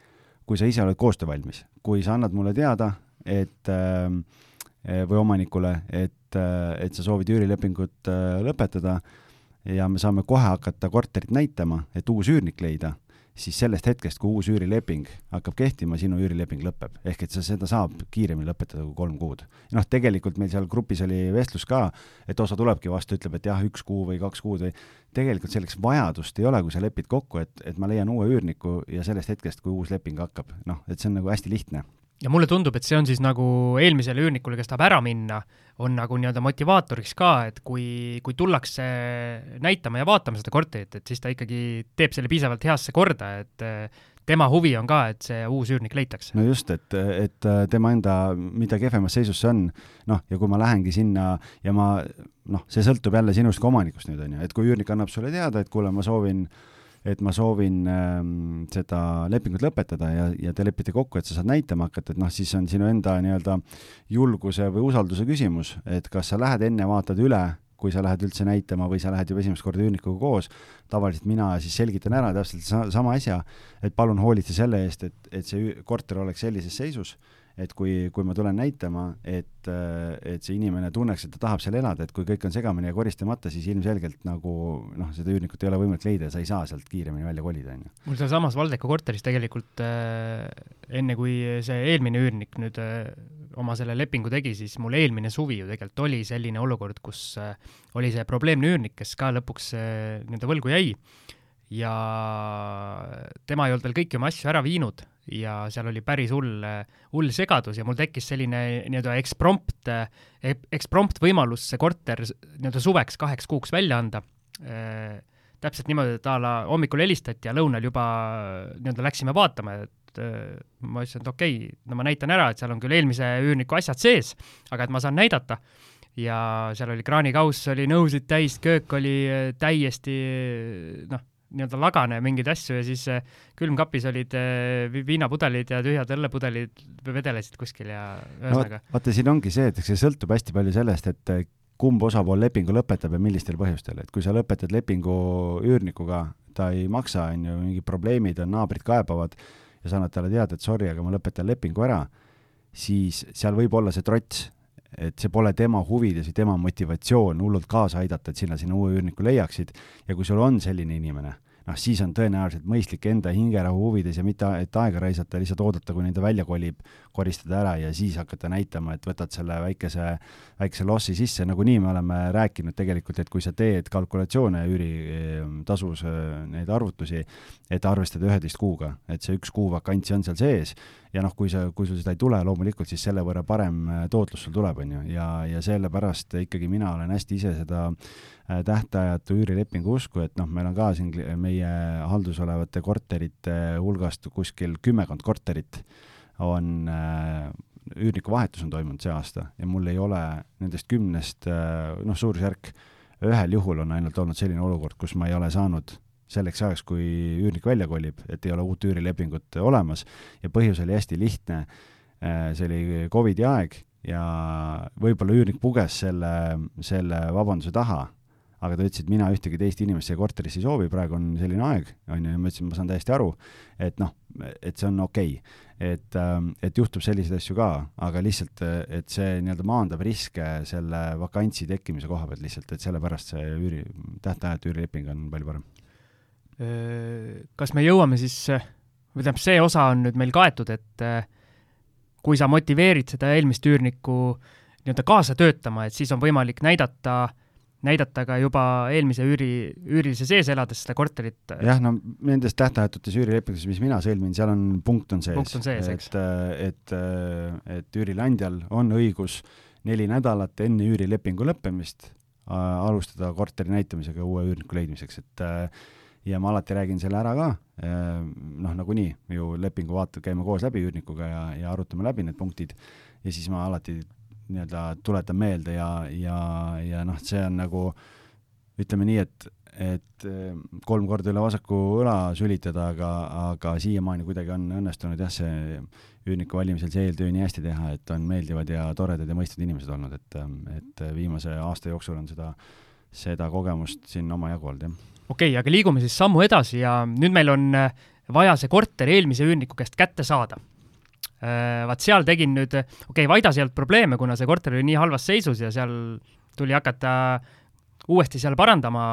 kui sa ise oled koostöövalmis. kui sa annad mulle teada, et äh, või omanikule, et, et sa soovid üürilepingut lõpetada ja me saame kohe hakata korterit näitama, et uus üürnik leida siis sellest hetkest, kui uus üürileping hakkab kehtima, sinu üürileping lõpeb. ehk et sa seda saab kiiremini lõpetada kui kolm kuud. noh, tegelikult meil seal grupis oli vestlus ka, et osa tulebki vastu, ütleb, et jah, üks kuu või kaks kuud või tegelikult selleks vajadust ei ole, kui sa lepid kokku, et, et ma leian uue üürniku ja sellest hetkest, kui uus leping hakkab, noh, et see on nagu hästi lihtne ja mulle tundub, et see on siis nagu eelmisele üürnikule, kes tahab ära minna, on nagu nii-öelda motivaatoriks ka, et kui, kui tullakse näitama ja vaatama seda korterit, et siis ta ikkagi teeb selle piisavalt heasse korda, et tema huvi on ka, et see uus üürnik leitakse. no just, et, et tema enda, mida kehvemas seisus see on, noh, ja kui ma lähengi sinna ja ma noh, see sõltub jälle sinust kui omanikust nüüd, on ju, et kui üürnik annab sulle teada, et kuule, ma soovin äh, et ma soovin ähm, seda lepingut lõpetada ja, ja te lepite kokku, et sa saad näitama hakata, et noh, siis on sinu enda nii-öelda julguse või usalduse küsimus, et kas sa lähed enne, vaatad üle, kui sa lähed üldse näitama või sa lähed juba esimest korda üürnikuga koos, tavaliselt mina siis selgitan ära täpselt sama asja, et palun hoolitse selle eest, et, et see korter oleks sellises seisus et kui, kui ma tulen näitama, et, et see inimene tunneks, et ta tahab seal elada, et kui kõik on segamini ja koristamata, siis ilmselgelt nagu noh, seda üürnikut ei ole võimalik leida ja sa ei saa sealt kiiremini välja kolida, on ju. mul sealsamas Valdeka korteris tegelikult äh, enne, kui see eelmine üürnik nüüd äh, oma selle lepingu tegi, siis mul eelmine suvi ju tegelikult oli selline olukord, kus äh, oli see probleemne üürnik, kes ka lõpuks äh, nii-öelda võlgu jäi ja tema ei olnud veel kõiki oma asju ära viinud ja seal oli päris hull, hull segadus ja mul tekkis selline nii-öelda eksprompt, eksprompt võimalus see korter nii-öelda suveks kaheks kuuks välja anda äh,. täpselt niimoodi, et a la hommikul helistati ja lõunal juba nii-öelda läksime vaatama, et äh, ma ütlesin, et okei okay,, no ma näitan ära, et seal on küll eelmise üürniku asjad sees, aga et ma saan näidata ja seal oli kraanikauss oli nõusid täis, köök oli täiesti noh nii-öelda lagane mingeid asju ja siis äh, külmkapis olid äh, viinapudelid ja tühjad õllepudelid vedelesid kuskil ja ühesõnaga no,. vaata, siin ongi see, et eks see sõltub hästi palju sellest, et äh, kumb osapool lepingu lõpetab ja millistel põhjustel, et kui sa lõpetad lepingu üürnikuga, ta ei maksa, on ju, mingid probleemid on, naabrid kaebavad ja sa annad talle teada, et sorry, aga ma lõpetan lepingu ära, siis seal võib olla see trots, et see pole tema huvides või tema motivatsioon hullult kaasa aidata, et sina sinna uue üürniku leiaksid ja kui sul on selline inimene, noh, siis on tõenäoliselt mõistlik enda hingerahu huvides ja mitte, et aega raisata, lihtsalt oodata, kuni ta välja kolib, koristada ära ja siis hakata näitama, et võtad selle väikese, väikese lossi sisse, nagunii me oleme rääkinud tegelikult, et kui sa teed kalkulatsioone üüritasus, neid arvutusi, et arvestada üheteist kuuga, et see üks kuu vakantsi on seal sees ja noh, kui sa, kui sul seda ei tule, loomulikult siis selle võrra parem tootlus sul tuleb, on ju, ja, ja sellepärast ikkagi mina olen hästi ise seda tähtajatu üürilepingu usku, et noh, meil on ka siin meie haldus olevate korterite hulgast kuskil kümmekond korterit on äh, üürniku vahetus on toimunud see aasta ja mul ei ole nendest kümnest äh, noh, suurusjärk ühel juhul on ainult olnud selline olukord, kus ma ei ole saanud selleks ajaks, kui üürnik välja kolib, et ei ole uut üürilepingut olemas ja põhjus oli hästi lihtne. see oli Covidi aeg ja võib-olla üürnik puges selle, selle vabanduse taha, aga ta ütles, et mina ühtegi teist inimest siia korterisse ei soovi, praegu on selline aeg, on ju, ja ma ütlesin, ma saan täiesti aru, et noh, et see on okei okay.. et, ähm, et juhtub selliseid asju ka, aga lihtsalt, et see nii-öelda maandab riske selle vakantsi tekkimise koha pealt lihtsalt, et sellepärast see üüri, tähtajatu üürileping on palju parem. Kas me jõuame siis, või tähendab, see osa on nüüd meil kaetud, et äh, kui sa motiveerid seda eelmist üürnikku nii-öelda kaasa töötama, et siis on võimalik näidata, näidata ka juba eelmise üüri, üürilise sees elades seda korterit. jah, no nendes tähtajatutes üürilepingutes, mis mina sõlmin, seal on punkt on sees. punkt on sees, eks. et, et, et üürileandjal on õigus neli nädalat enne üürilepingu lõppemist alustada korteri näitamisega uue üürniku leidmiseks, et ja ma alati räägin selle ära ka, noh, nagunii ju lepingu vaata-, käime koos läbi üürnikuga ja, ja arutame läbi need punktid ja siis ma alati nii-öelda tuletan meelde ja, ja, ja noh, see on nagu ütleme nii, et, et kolm korda üle vasaku õla sülitada, aga, aga siiamaani kuidagi on õnnestunud jah, see üürniku valimisel see eeltöö nii hästi teha, et on meeldivad ja toredad ja mõistvad inimesed olnud, et, et viimase aasta jooksul on seda, seda kogemust siin omajagu olnud, jah okei okay,, aga liigume siis sammu edasi ja nüüd meil on äh, vaja see korter eelmise üürniku käest kätte saada. Äh, vaat seal tegin nüüd, okei okay,, Vaidas ei olnud probleeme, kuna see korter oli nii halvas seisus ja seal tuli hakata uuesti seal parandama.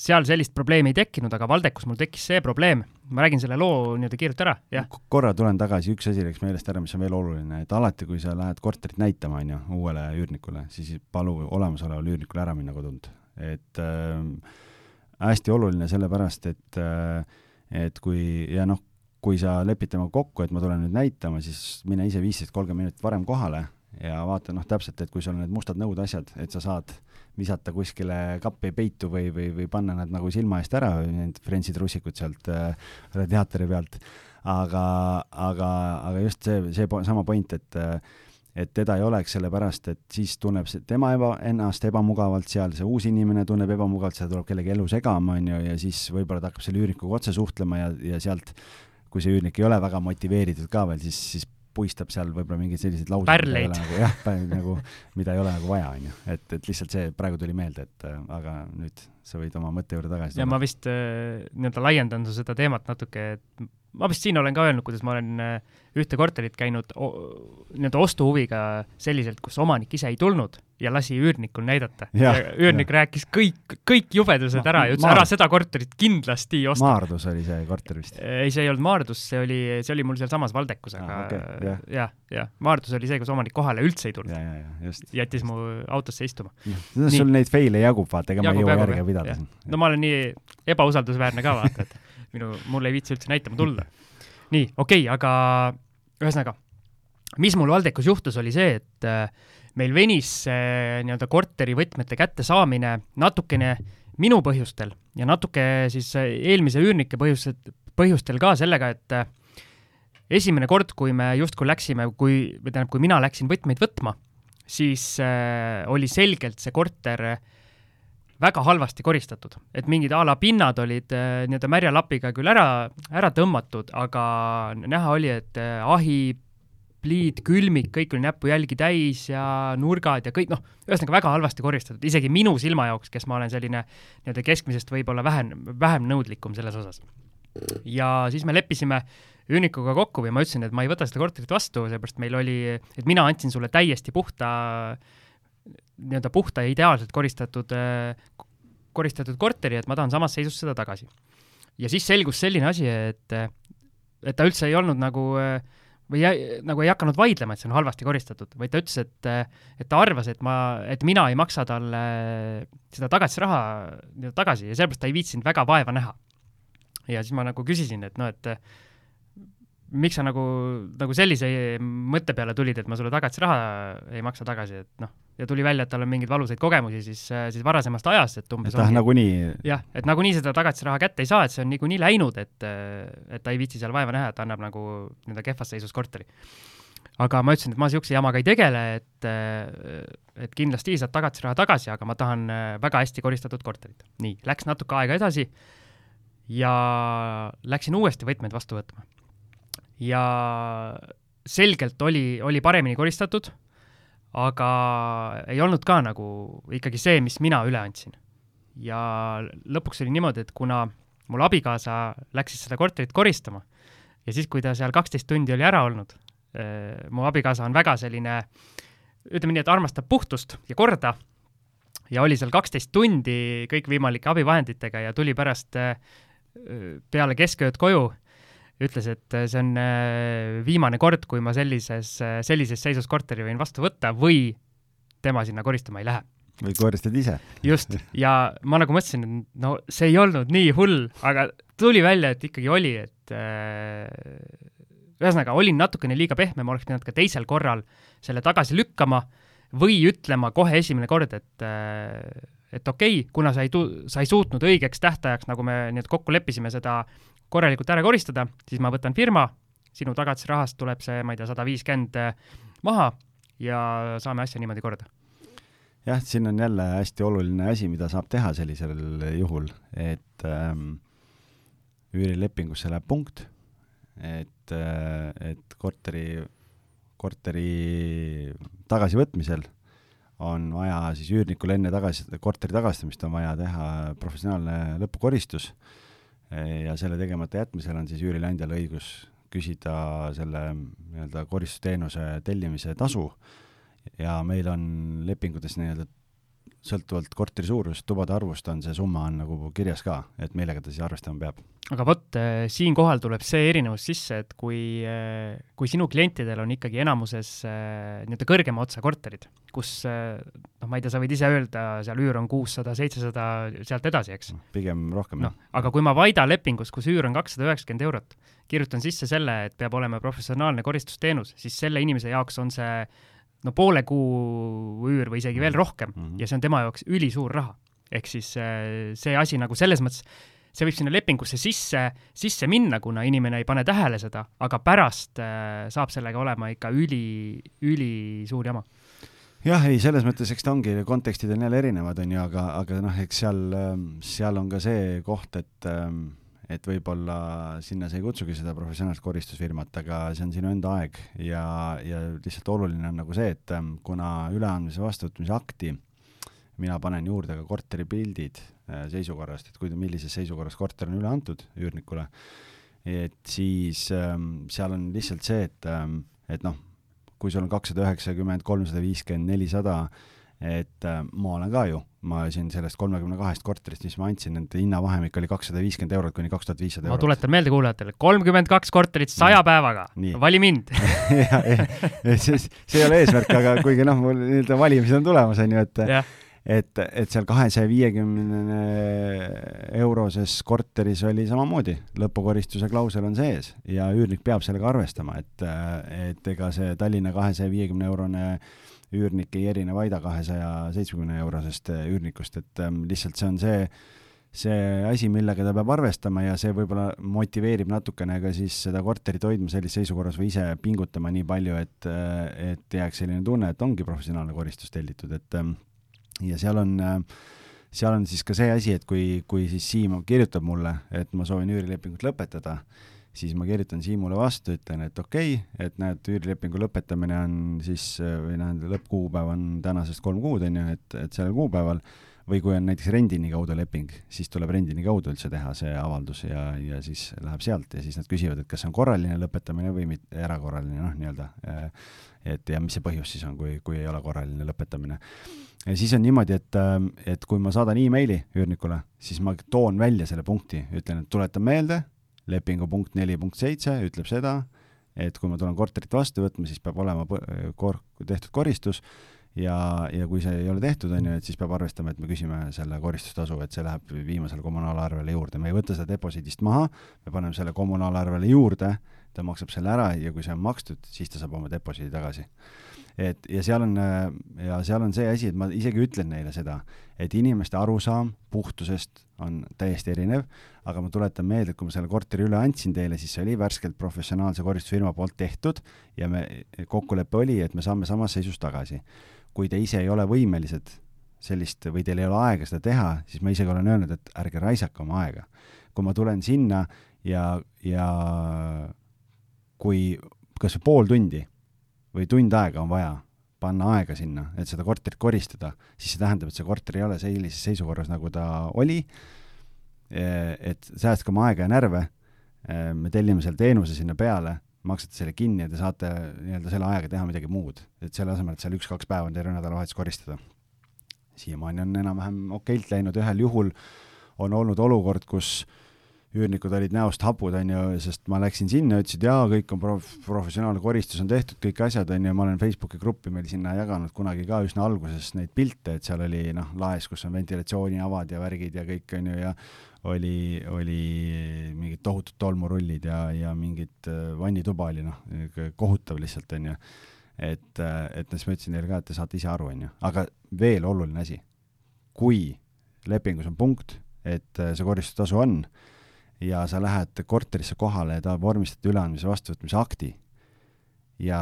seal sellist probleemi ei tekkinud, aga Valdekus mul tekkis see probleem. ma räägin selle loo nii-öelda kiirelt ära, jah. korra tulen tagasi, üks asi läks meelest ära, mis on veel oluline, et alati, kui sa lähed korterit näitama, on ju, uuele üürnikule, siis palu olemasolevale üürnikule ära minna kodunt et äh, hästi oluline sellepärast, et äh, et kui ja noh, kui sa lepid temaga kokku, et ma tulen nüüd näitama, siis mine ise viisteist, kolmkümmend minutit varem kohale ja vaata noh, täpselt, et kui sul on need mustad nõud, asjad, et sa saad visata kuskile kappi peitu või, või, või panna nad nagu silma eest ära, need Friendsi trussikud sealt äh, radiaatori pealt. aga, aga, aga just see, see po sama point, et äh, et teda ei oleks, sellepärast et siis tunneb see, tema eba, ennast ebamugavalt seal, see uus inimene tunneb ebamugavalt, seal tuleb kellegi elu segama, on ju, ja siis võib-olla ta hakkab selle üürnikuga otse suhtlema ja, ja sealt, kui see üürnik ei ole väga motiveeritud ka veel, siis, siis puistab seal võib-olla mingeid selliseid lauseid. pärleid. Nagu, jah, nagu, mida ei ole nagu vaja, on ju. et, et lihtsalt see praegu tuli meelde, et aga nüüd sa võid oma mõtte juurde tagasi tulla. ja ma vist äh, nii-öelda laiendan seda teemat natuke, et ma vist siin olen ka öelnud, kuidas ma olen äh, ühte korterit käinud nii-öelda ostuhuviga selliselt, kus omanik ise ei tulnud ja lasi üürnikul näidata. üürnik ja. rääkis kõik, kõik jubedused ära ja ütles, ära seda korterit kindlasti osta. Maardus oli see korter vist? ei, see ei olnud Maardus, see oli, see oli mul sealsamas Valdekus, aga ah, okay, jah, jah, ja. Maardus oli see, kus omanik kohale üldse ei tulnud. jättis mu autosse istuma. no sul neid fail'e jagub, vaata, ega ma ei jõua järge pidada no ma olen nii ebausaldusväärne ka, vaata, et minu, mul ei viitsi üldse näitama tulla. nii, okei okay,, aga ühesõnaga, mis mul Valdekus juhtus, oli see, et äh, meil venis see nii-öelda korteri võtmete kättesaamine natukene minu põhjustel ja natuke siis äh, eelmise üürnike põhjustel, põhjustel ka sellega, et äh, esimene kord, kui me justkui läksime, kui, või tähendab, kui mina läksin võtmeid võtma, siis äh, oli selgelt see korter äh, väga halvasti koristatud, et mingid a la pinnad olid äh, nii-öelda märja lapiga küll ära, ära tõmmatud, aga näha oli, et äh, ahi, pliid, külmik, kõik oli näpujälgi täis ja nurgad ja kõik noh, ühesõnaga väga halvasti koristatud, isegi minu silma jaoks, kes ma olen selline nii-öelda keskmisest võib-olla vähem, vähem nõudlikum selles osas. ja siis me leppisime üürnikuga kokku või ma ütlesin, et ma ei võta seda korterit vastu, seepärast meil oli, et mina andsin sulle täiesti puhta äh, nii-öelda puhta ja ideaalselt koristatud äh, koristatud korteri, et ma tahan samas seisus seda tagasi. ja siis selgus selline asi, et, et ta üldse ei olnud nagu või ei, nagu ei hakanud vaidlema, et see on halvasti koristatud, vaid ta ütles, et, et ta arvas, et ma, et mina ei maksa talle seda tagatisraha nii-öelda tagasi ja sellepärast ta ei viitsinud väga vaeva näha. ja siis ma nagu küsisin, et noh, et miks sa nagu, nagu sellise mõtte peale tulid, et ma sulle tagatisraha ei maksa tagasi, et noh, ja tuli välja, et tal on mingeid valusaid kogemusi siis, siis varasemast ajast, et umbes et ta nagunii jah, et nagunii seda tagatisraha kätte ei saa, et see on niikuinii läinud, et et ta ei viitsi seal vaeva näha, et annab nagu nii-öelda kehvas seisus korteri. aga ma ütlesin, et ma niisuguse jamaga ei tegele, et et kindlasti saad tagatisraha tagasi, aga ma tahan väga hästi koristatud korterit. nii, läks natuke aega edasi ja läksin uuesti võtmeid vastu võtma ja selgelt oli, oli paremini koristatud, aga ei olnud ka nagu ikkagi see, mis mina üle andsin. ja lõpuks oli niimoodi, et kuna mul abikaasa läks siis seda korterit koristama ja siis, kui ta seal kaksteist tundi oli ära olnud, eh, mu abikaasa on väga selline, ütleme nii, et armastab puhtust ja korda ja oli seal kaksteist tundi kõikvõimalike abivahenditega ja tuli pärast eh, peale keskööd koju ütles, et äh, see on äh, viimane kord, kui ma sellises, äh, sellises seisus korteri võin vastu võtta või tema sinna koristama ei lähe. või koristad ise. just, ja ma nagu mõtlesin, et no see ei olnud nii hull, aga tuli välja, et ikkagi oli, et ühesõnaga, olin natukene liiga pehme, ma oleks pidanud ka teisel korral selle tagasi lükkama või ütlema kohe esimene kord, et et okei okay,, kuna sa ei tu-, sa ei suutnud õigeks tähtajaks, nagu me nii-et kokku leppisime, seda korralikult ära koristada, siis ma võtan firma, sinu tagatisrahast tuleb see, ma ei tea, sada viiskümmend eh, maha ja saame asja niimoodi korda. jah, siin on jälle hästi oluline asi, mida saab teha sellisel juhul, et ähm, üürilepingusse läheb punkt, et äh,, et korteri, korteri tagasivõtmisel on vaja siis üürnikul enne tagasi, korteri tagastamist on vaja teha professionaalne lõpukoristus ja selle tegemata jätmisel on siis üürileandjal õigus küsida selle nii-öelda koristusteenuse tellimise tasu. Ja meil on lepingutes nii-öelda sõltuvalt korteri suurusest, tubade arvust on see summa on nagu kirjas ka, et millega ta siis arvestama peab. aga vot äh,, siinkohal tuleb see erinevus sisse, et kui äh,, kui sinu klientidel on ikkagi enamuses äh, nii-öelda kõrgema otsa korterid, kus noh, ma ei tea, sa võid ise öelda, seal üür on kuussada, seitsesada, sealt edasi, eks? pigem rohkem, jah no,. aga kui ma Vaida lepingus, kus üür on kakssada üheksakümmend eurot, kirjutan sisse selle, et peab olema professionaalne koristusteenus, siis selle inimese jaoks on see no poole kuu üür või isegi veel rohkem mm -hmm. ja see on tema jaoks ülisuur raha. ehk siis äh, see asi nagu selles mõttes, see võib sinna lepingusse sisse, sisse minna, kuna inimene ei pane tähele seda, aga pärast äh, saab sellega olema ikka üli, ülisuur jama jah, ei, selles mõttes, eks ta ongi, kontekstid on jälle erinevad, on ju, aga, aga noh, eks seal, ähm, seal on ka see koht, et ähm, et võib-olla sinna sa ei kutsugi seda professionaalset koristusfirmat, aga see on sinu enda aeg. Ja, ja lihtsalt oluline on nagu see, et ähm, kuna üleandmise vastuvõtmise akti mina panen juurde ka korteri pildid äh, seisukorrast, et kui, millises seisukorras korter on üle antud üürnikule, et siis ähm, seal on lihtsalt see, et ähm,, et noh, kui sul on kakssada üheksakümmend, kolmsada viiskümmend, nelisada, et äh, ma olen ka ju, ma siin sellest kolmekümne kahest korterist, mis ma andsin, nende hinnavahemik oli kakssada viiskümmend eurot kuni kaks tuhat viissada eurot. ma tuletan meelde kuulajatele, kolmkümmend kaks korterit saja päevaga, vali mind. See, see ei ole eesmärk, aga kuigi noh, mul nii-öelda valimised on tulemas, on ju, et yeah et, et seal kahesaja viiekümne euroses korteris oli samamoodi, lõpukoristuse klausel on sees ja üürnik peab sellega arvestama, et, et ega see Tallinna kahesaja viiekümne eurone üürnik ei erine Vaida kahesaja seitsmekümne eurosest üürnikust, et ähm, lihtsalt see on see, see asi, millega ta peab arvestama ja see võib-olla motiveerib natukene ka siis seda korterit hoidma sellises seisukorras või ise pingutama nii palju, et, et jääks selline tunne, et ongi professionaalne koristus tellitud, et ähm, ja seal on, seal on siis ka see asi, et kui, kui siis Siim kirjutab mulle, et ma soovin üürilepingut lõpetada, siis ma kirjutan Siimule vastu, ütlen, et okei okay,, et näed, üürilepingu lõpetamine on siis, või noh, lõppkuupäev on tänasest kolm kuud, on ju, et, et sellel kuupäeval või kui on näiteks rendini kaudu leping, siis tuleb rendini kaudu üldse teha see avaldus ja, ja siis läheb sealt ja siis nad küsivad, et kas see on korraline lõpetamine või mitte, erakorraline, noh, nii-öelda. et ja mis see põhjus siis on, kui, kui ei ole korraline lõpetamine. ja siis on niimoodi, et, et kui ma saadan emaili üürnikule, siis ma toon välja selle punkti, ütlen, et tuletan meelde, lepingu punkt neli punkt seitse ütleb seda, et kui ma tulen korterit vastu võtma, siis peab olema kor-, tehtud koristus ja, ja kui see ei ole tehtud, on ju, et siis peab arvestama, et me küsime selle koristustasu, et see läheb viimasele kommunaalarvele juurde, me ei võta seda deposiidist maha, me paneme selle kommunaalarvele juurde, ta maksab selle ära ja kui see on makstud, siis ta saab oma deposiidi tagasi. et ja seal on, ja seal on see asi, et ma isegi ütlen neile seda, et inimeste arusaam puhtusest on täiesti erinev, aga ma tuletan meelde, et kui ma selle korteri üle andsin teile, siis see oli värskelt professionaalse koristusfirma poolt tehtud ja me, kokkulepe oli, et me saame samas seisus tagasi kui te ise ei ole võimelised sellist või teil ei ole aega seda teha, siis ma isegi olen öelnud, et ärge raisake oma aega. kui ma tulen sinna ja, ja kui kas või pool tundi või tund aega on vaja panna aega sinna, et seda korterit koristada, siis see tähendab, et see korter ei ole sellises seisukorras, nagu ta oli, et säästke oma aega ja närve, me tellime selle teenuse sinna peale maksate selle kinni ja te saate nii-öelda selle ajaga teha midagi muud. et selle asemel, et seal üks-kaks päeva on terve nädalavahetus koristada. siiamaani on enam-vähem okeilt läinud, ühel juhul on olnud olukord, kus üürnikud olid näost hapud, on ju, sest ma läksin sinna, ütlesid jaa, kõik on prof-, professionaalne koristus on tehtud, kõik asjad, on ju, ma olen Facebooki gruppi meil sinna jaganud kunagi ka üsna alguses neid pilte, et seal oli noh, laes, kus on ventilatsiooniavad ja värgid ja kõik, on ju, ja oli, oli mingid tohutud tolmurullid ja, ja mingid äh, vannituba oli noh, kohutav lihtsalt, on ju. et, äh, et siis ma ütlesin neile ka, et te saate ise aru, on ju, aga veel oluline asi, kui lepingus on punkt, et äh, see koristustasu on ja sa lähed korterisse kohale ja tahad vormistada üleandmise vastuvõtmise akti ja,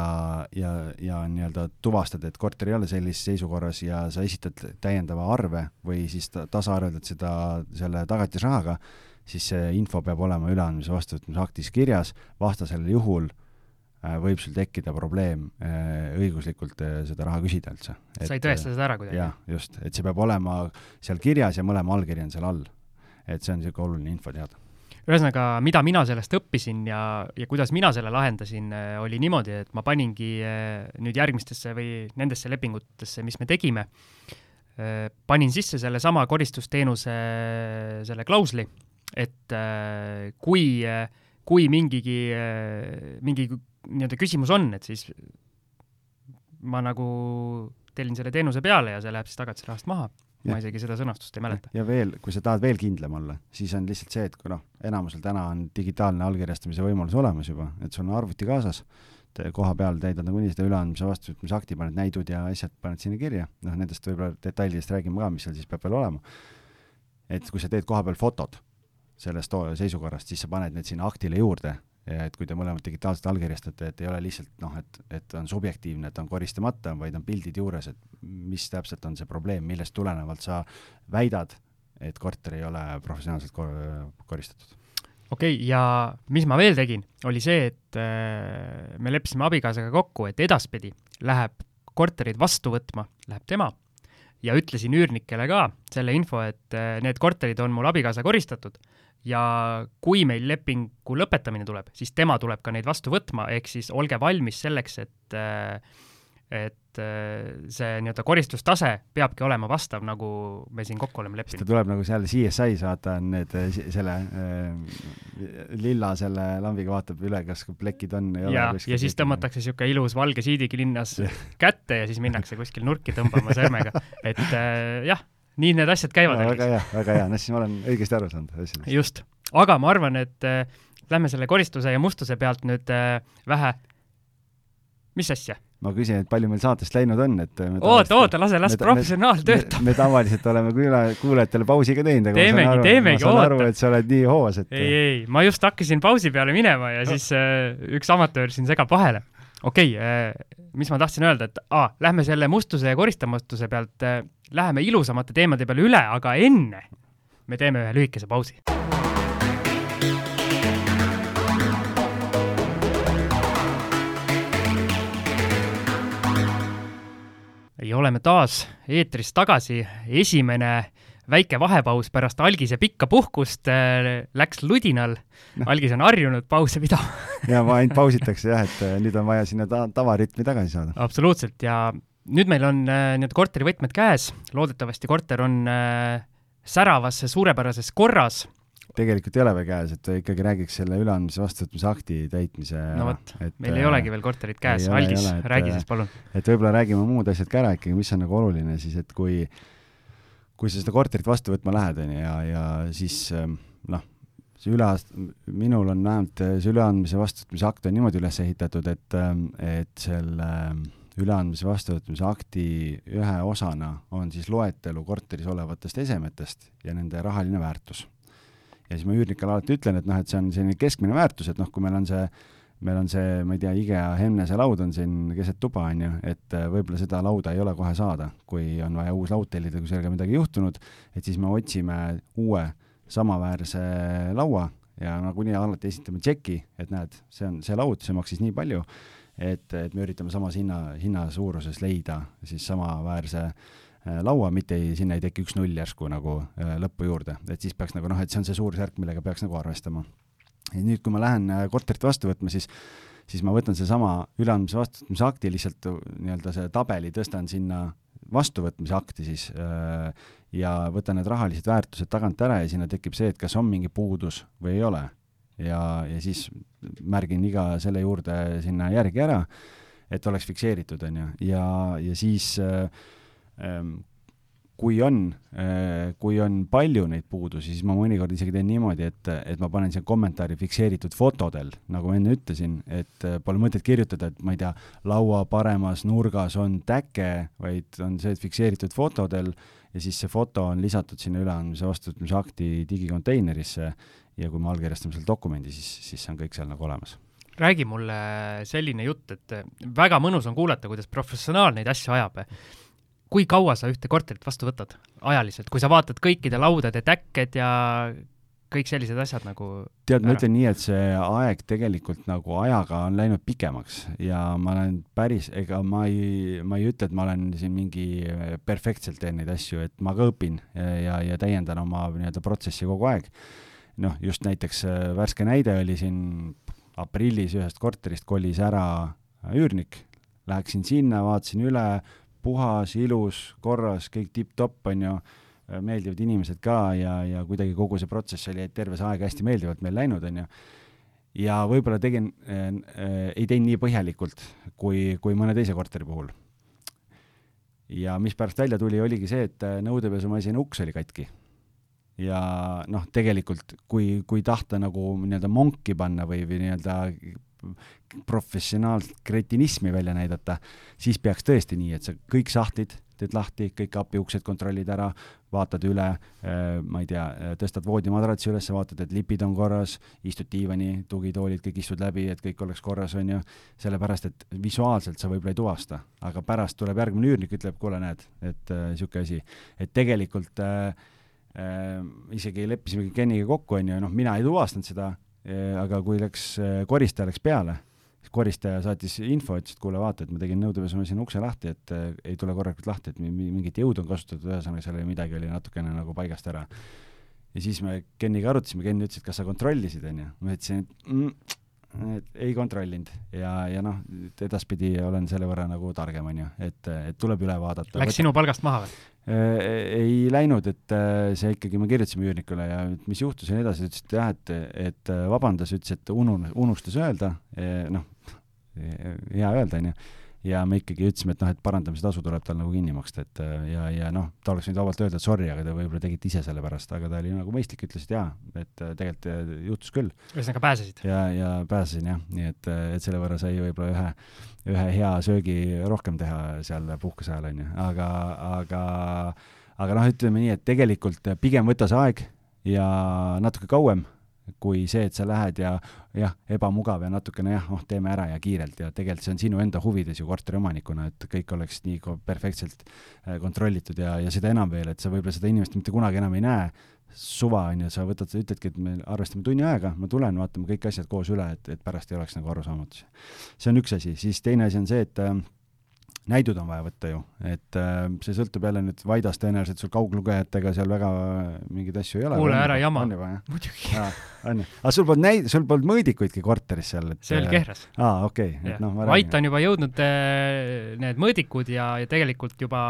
ja, ja nii-öelda tuvastad, et korter ei ole sellises seisukorras ja sa esitad täiendava arve või siis tasaarveldad seda selle tagatisrahaga, siis see info peab olema üleandmise vastuvõtmise aktis kirjas, vastasel juhul äh, võib sul tekkida probleem äh, õiguslikult äh, seda raha küsida üldse. sa ei tõesta seda ära kuidagi? jah, just, et see peab olema seal kirjas ja mõlema allkiri on seal all. et see on niisugune oluline info teada ühesõnaga, mida mina sellest õppisin ja, ja kuidas mina selle lahendasin, äh, oli niimoodi, et ma paningi äh, nüüd järgmistesse või nendesse lepingutesse, mis me tegime, äh, panin sisse sellesama koristusteenuse selle klausli, et kui, kui mingigi, mingi nii-öelda küsimus on, et siis ma nagu tellin selle teenuse peale ja see läheb siis tagatisrahast maha ma isegi seda sõnastust ei mäleta. ja veel, kui sa tahad veel kindlam olla, siis on lihtsalt see, et kui noh, enamusel täna on digitaalne allkirjastamise võimalus olemas juba, et sul on arvuti kaasas, koha peal täidad nagunii seda üleandmise vastuvõtmise akti, paned näidud ja asjad paned sinna kirja, noh nendest võib-olla detailidest räägime ka, mis seal siis peab veel olema. et kui sa teed koha peal fotod sellest seisukorrast, siis sa paned need sinna aktile juurde et kui te mõlemad digitaalselt allkirjastate, et ei ole lihtsalt noh, et, et on subjektiivne, et on koristamata, vaid on pildid juures, et mis täpselt on see probleem, millest tulenevalt sa väidad, et korter ei ole professionaalselt kor koristatud. okei okay,, ja mis ma veel tegin, oli see, et äh, me leppisime abikaasaga kokku, et edaspidi läheb korterid vastu võtma, läheb tema ja ütlesin üürnikele ka selle info, et äh, need korterid on mul abikaasa koristatud ja kui meil lepingu lõpetamine tuleb, siis tema tuleb ka neid vastu võtma, ehk siis olge valmis selleks, et et see nii-öelda koristustase peabki olema vastav, nagu me siin kokku oleme leppinud. ta tuleb nagu seal CSI saata, on need selle äh, lilla selle lambiga vaatab üle, kas plekid on. ja, ja siis tõmmatakse niisugune ilus valge siidigi linnas kätte ja siis minnakse kuskil nurki tõmbama sõrmega, et äh, jah nii need asjad käivad. väga hea, väga hea, noh siis ma olen õigesti aru saanud asjadest. just, aga ma arvan, et äh, lähme selle koristuse ja mustuse pealt nüüd äh, vähe, mis asja? ma küsin, et palju meil saatest läinud on, et oota, oota, lase, las professionaal töötab. me tavaliselt oleme kuula-, kuulajatele pausi ka teinud, aga teemegi, ma saan aru, ma saan aru, et sa oled nii hoos, et ei, ei, ma just hakkasin pausi peale minema ja siis äh, üks amatöör siin segab vahele. Okei okay, äh,, mis ma tahtsin öelda, et aa, lähme selle mustuse ja koristamatuse pealt äh, läheme ilusamate teemade peale üle, aga enne me teeme ühe lühikese pausi. ja oleme taas eetris tagasi, esimene väike vahepaus pärast algise pikka puhkust äh, läks ludinal. No.. algis on harjunud pause pidama. Ja ma ainult pausitakse jah, et äh, nüüd on vaja sinna ta tavarütmi tagasi saada. absoluutselt ja nüüd meil on äh, nii-öelda korteri võtmed käes, loodetavasti korter on äh, säravas suurepärases korras. Tegelikult ei ole veel käes, et ikkagi räägiks selle üleandmise vastuvõtmise akti täitmise no vot, meil ei olegi veel korterit käes, Algis, räägi siis palun. et võib-olla räägime muud asjad ka ära ikkagi, mis on nagu oluline siis, et kui kui sa seda korterit vastu võtma lähed, on ju, ja, ja siis ähm, noh, see üleaast-, minul on vähemalt see üleandmise vastuvõtmise akt on niimoodi üles ehitatud, et, ähm, et selle ähm, üleandmise vastuvõtmise akti ühe osana on siis loetelu korteris olevatest esemetest ja nende rahaline väärtus. ja siis ma üürnikele alati ütlen, et noh, et see on selline keskmine väärtus, et noh, kui meil on see meil on see, ma ei tea, IKEA Hemnese laud on siin keset tuba, on ju, et äh, võib-olla seda lauda ei ole kohe saada, kui on vaja uus laud tellida, kui sellega midagi juhtunud, et siis me otsime uue samaväärse laua ja nagunii alati esitame tšeki, et näed, see on see laud, see maksis nii palju, et, et me üritame samas hinna, hinna suuruses leida siis samaväärse äh, laua, mitte ei, sinna ei teki üks null järsku nagu äh, lõppu juurde, et siis peaks nagu noh, et see on see suurusjärk, millega peaks nagu arvestama ja nüüd, kui ma lähen äh, korterit vastu võtma, siis siis ma võtan seesama üleandmise vastuvõtmise akti, lihtsalt äh, nii-öelda see tabeli tõstan sinna vastuvõtmise akti siis äh, ja võtan need rahalised väärtused tagant ära ja sinna tekib see, et kas on mingi puudus või ei ole. ja, ja siis märgin iga selle juurde sinna järgi ära, et oleks fikseeritud, on ju, ja, ja siis äh, ähm, kui on, äh, kui on palju neid puudusi, siis ma mõnikord isegi teen niimoodi, et, et ma panen siia kommentaari fikseeritud fotodel, nagu ma enne ütlesin, et äh, pole mõtet kirjutada, et ma ei tea, laua paremas nurgas on täke, vaid on see, et fikseeritud fotodel ja siis see foto on lisatud sinna üleandmise vastuvõtmise akti digikonteinerisse ja kui me allkirjastame selle dokumendi, siis, siis see on kõik seal nagu olemas. Räägi mulle selline jutt, et väga mõnus on kuulata, kuidas professionaal neid asju ajab kui kaua sa ühte korterit vastu võtad? Ajaliselt, kui sa vaatad kõikide laudade täkked ja kõik sellised asjad nagu tead, ma ütlen nii, et see aeg tegelikult nagu ajaga on läinud pikemaks ja ma olen päris, ega ma ei, ma ei ütle, et ma olen siin mingi perfektselt teen neid asju, et ma ka õpin ja, ja, ja täiendan oma nii-öelda protsessi kogu aeg. noh, just näiteks äh, värske näide oli siin aprillis ühest korterist kolis ära üürnik, läheksin sinna, vaatasin üle, puhas, ilus, korras, kõik tipp-topp, on ju, meeldivad inimesed ka ja, ja kuidagi kogu see protsess oli terve see aeg hästi meeldivalt meil läinud, on ju. ja võib-olla tegin äh,, äh, ei teinud nii põhjalikult kui, kui mõne teise korteri puhul. ja mis pärast välja tuli, oligi see, et äh, nõudepesumasina uks oli katki ja noh, tegelikult kui, kui tahta nagu nii-öelda monki panna või, või nii-öelda professionaalset kretinismi välja näidata, siis peaks tõesti nii, et sa kõik sahtlid teed lahti, kõik kapiuksed kontrollid ära, vaatad üle, äh, ma ei tea, tõstad voodimadratsi üles, vaatad, et lipid on korras, istud diivani, tugitoolid, kõik istud läbi, et kõik oleks korras, on ju, sellepärast et visuaalselt sa võib-olla ei tuvasta, aga pärast tuleb järgmine üürnik, ütleb, kuule, näed, et niisugune äh, asi, et tegelikult äh, äh, isegi leppisime Keniga kokku, on ju, noh, mina ei tuvastanud seda aga kui läks äh,, koristaja läks peale koristaja saatis info, ütles, et kuule, vaata, et ma tegin nõudepesumasina ukse lahti, et äh, ei tule korralikult lahti, et mingit jõudu on kasutatud, ühesõnaga seal oli midagi, oli natukene nagu paigast ära. ja siis me Keniga arutasime, Ken ütles, et kas sa kontrollisid, onju. ma ütlesin, et mm, et ei kontrollinud ja, ja noh, edaspidi olen selle võrra nagu targem, onju, et, et tuleb üle vaadata. Läks Võt... sinu palgast maha või? Äh, ei läinud, et äh, see ikkagi, me kirjutasime üürnikule ja mis juhtus ja nii edasi, ütles, et jah, et, et äh, vabandas, ütles, et unun-, unustas öelda, noh, hea öelda, onju ja me ikkagi ütlesime, et noh, et parandamistasu tuleb tal nagu kinni maksta, et ja, ja noh, ta oleks võinud vabalt öelda, et sorry, aga te võib-olla tegite ise selle pärast, aga ta oli nagu mõistlik, ütles, et jaa, et tegelikult juhtus küll. ühesõnaga pääsesid? ja, ja pääsesin jah, nii et, et selle võrra sai võib-olla ühe, ühe hea söögi rohkem teha seal puhkuse ajal, on ju, aga, aga aga noh, ütleme nii, et tegelikult pigem võta see aeg ja natuke kauem kui see, et sa lähed ja jah, ebamugav ja natukene jah, noh, teeme ära ja kiirelt ja tegelikult see on sinu enda huvides ju korteriomanikuna, et kõik oleks nii perfektselt äh, kontrollitud ja, ja seda enam veel, et sa võib-olla seda inimest mitte kunagi enam ei näe, suva on ju, sa võtad, ütledki, et me arvestame tunni aega, ma tulen, vaatame kõik asjad koos üle, et, et pärast ei oleks nagu arusaamatusi. see on üks asi, siis teine asi on see, et äh, näidud on vaja võtta ju, et äh, see sõltub jälle nüüd Vaidas tõenäoliselt sul kauglugejatega seal väga mingeid asju ei ole. kuule, ära jama. muidugi. on ju, aga sul polnud näid-, sul polnud mõõdikuidki korteris seal, et see oli Kehras. aa, okei okay., et noh, Vait on juba jõudnud äh, need mõõdikud ja, ja tegelikult juba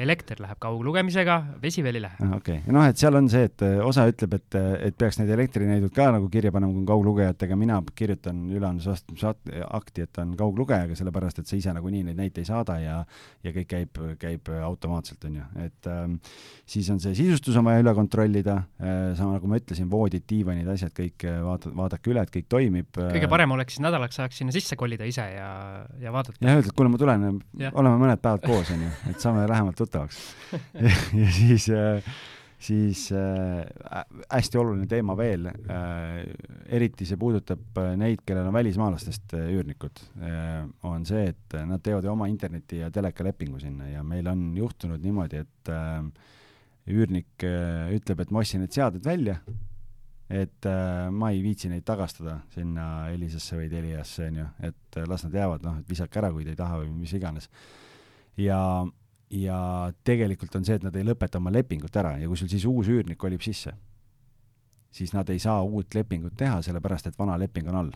elekter läheb kauglugemisega, vesi veel ei lähe. okei okay., noh, et seal on see, et äh, osa ütleb, et, et peaks need elektrinäidud ka nagu kirja panema, kui on kauglugejatega, mina kirjutan üleandmisakti, et on kauglugejaga, sellepärast et sa ise nagunii neid näiteid ei saada ja ja, ja kõik käib, käib automaatselt, on ju, et ähm, siis on see sisustus on vaja üle kontrollida äh,, sama nagu ma ütlesin, voodid, diivanid, asjad kõik äh, vaata, vaadake üle, et kõik toimib. kõige parem oleks siis nädalaks ajaks sinna sisse kolida ise ja, ja vaadata. jah, öelda, et kuule, ma tulen, oleme mõned päevad koos, on ju, et saame lähemalt tuttavaks ja, ja siis äh, siis äh, hästi oluline teema veel äh,, eriti see puudutab äh, neid, kellel on välismaalastest äh, üürnikud äh,, on see, et nad teevad ju oma interneti- ja telekalepingu sinna ja meil on juhtunud niimoodi, et äh, üürnik äh, ütleb, et ma ostsin need seaded välja, et äh, ma ei viitsi neid tagastada sinna Elisasse või Teliasse, on ju, et äh, las nad jäävad, noh, et visake ära, kui te ei taha või mis iganes. ja ja tegelikult on see, et nad ei lõpeta oma lepingut ära ja kui sul siis uus üürnik kolib sisse, siis nad ei saa uut lepingut teha, sellepärast et vana leping on all.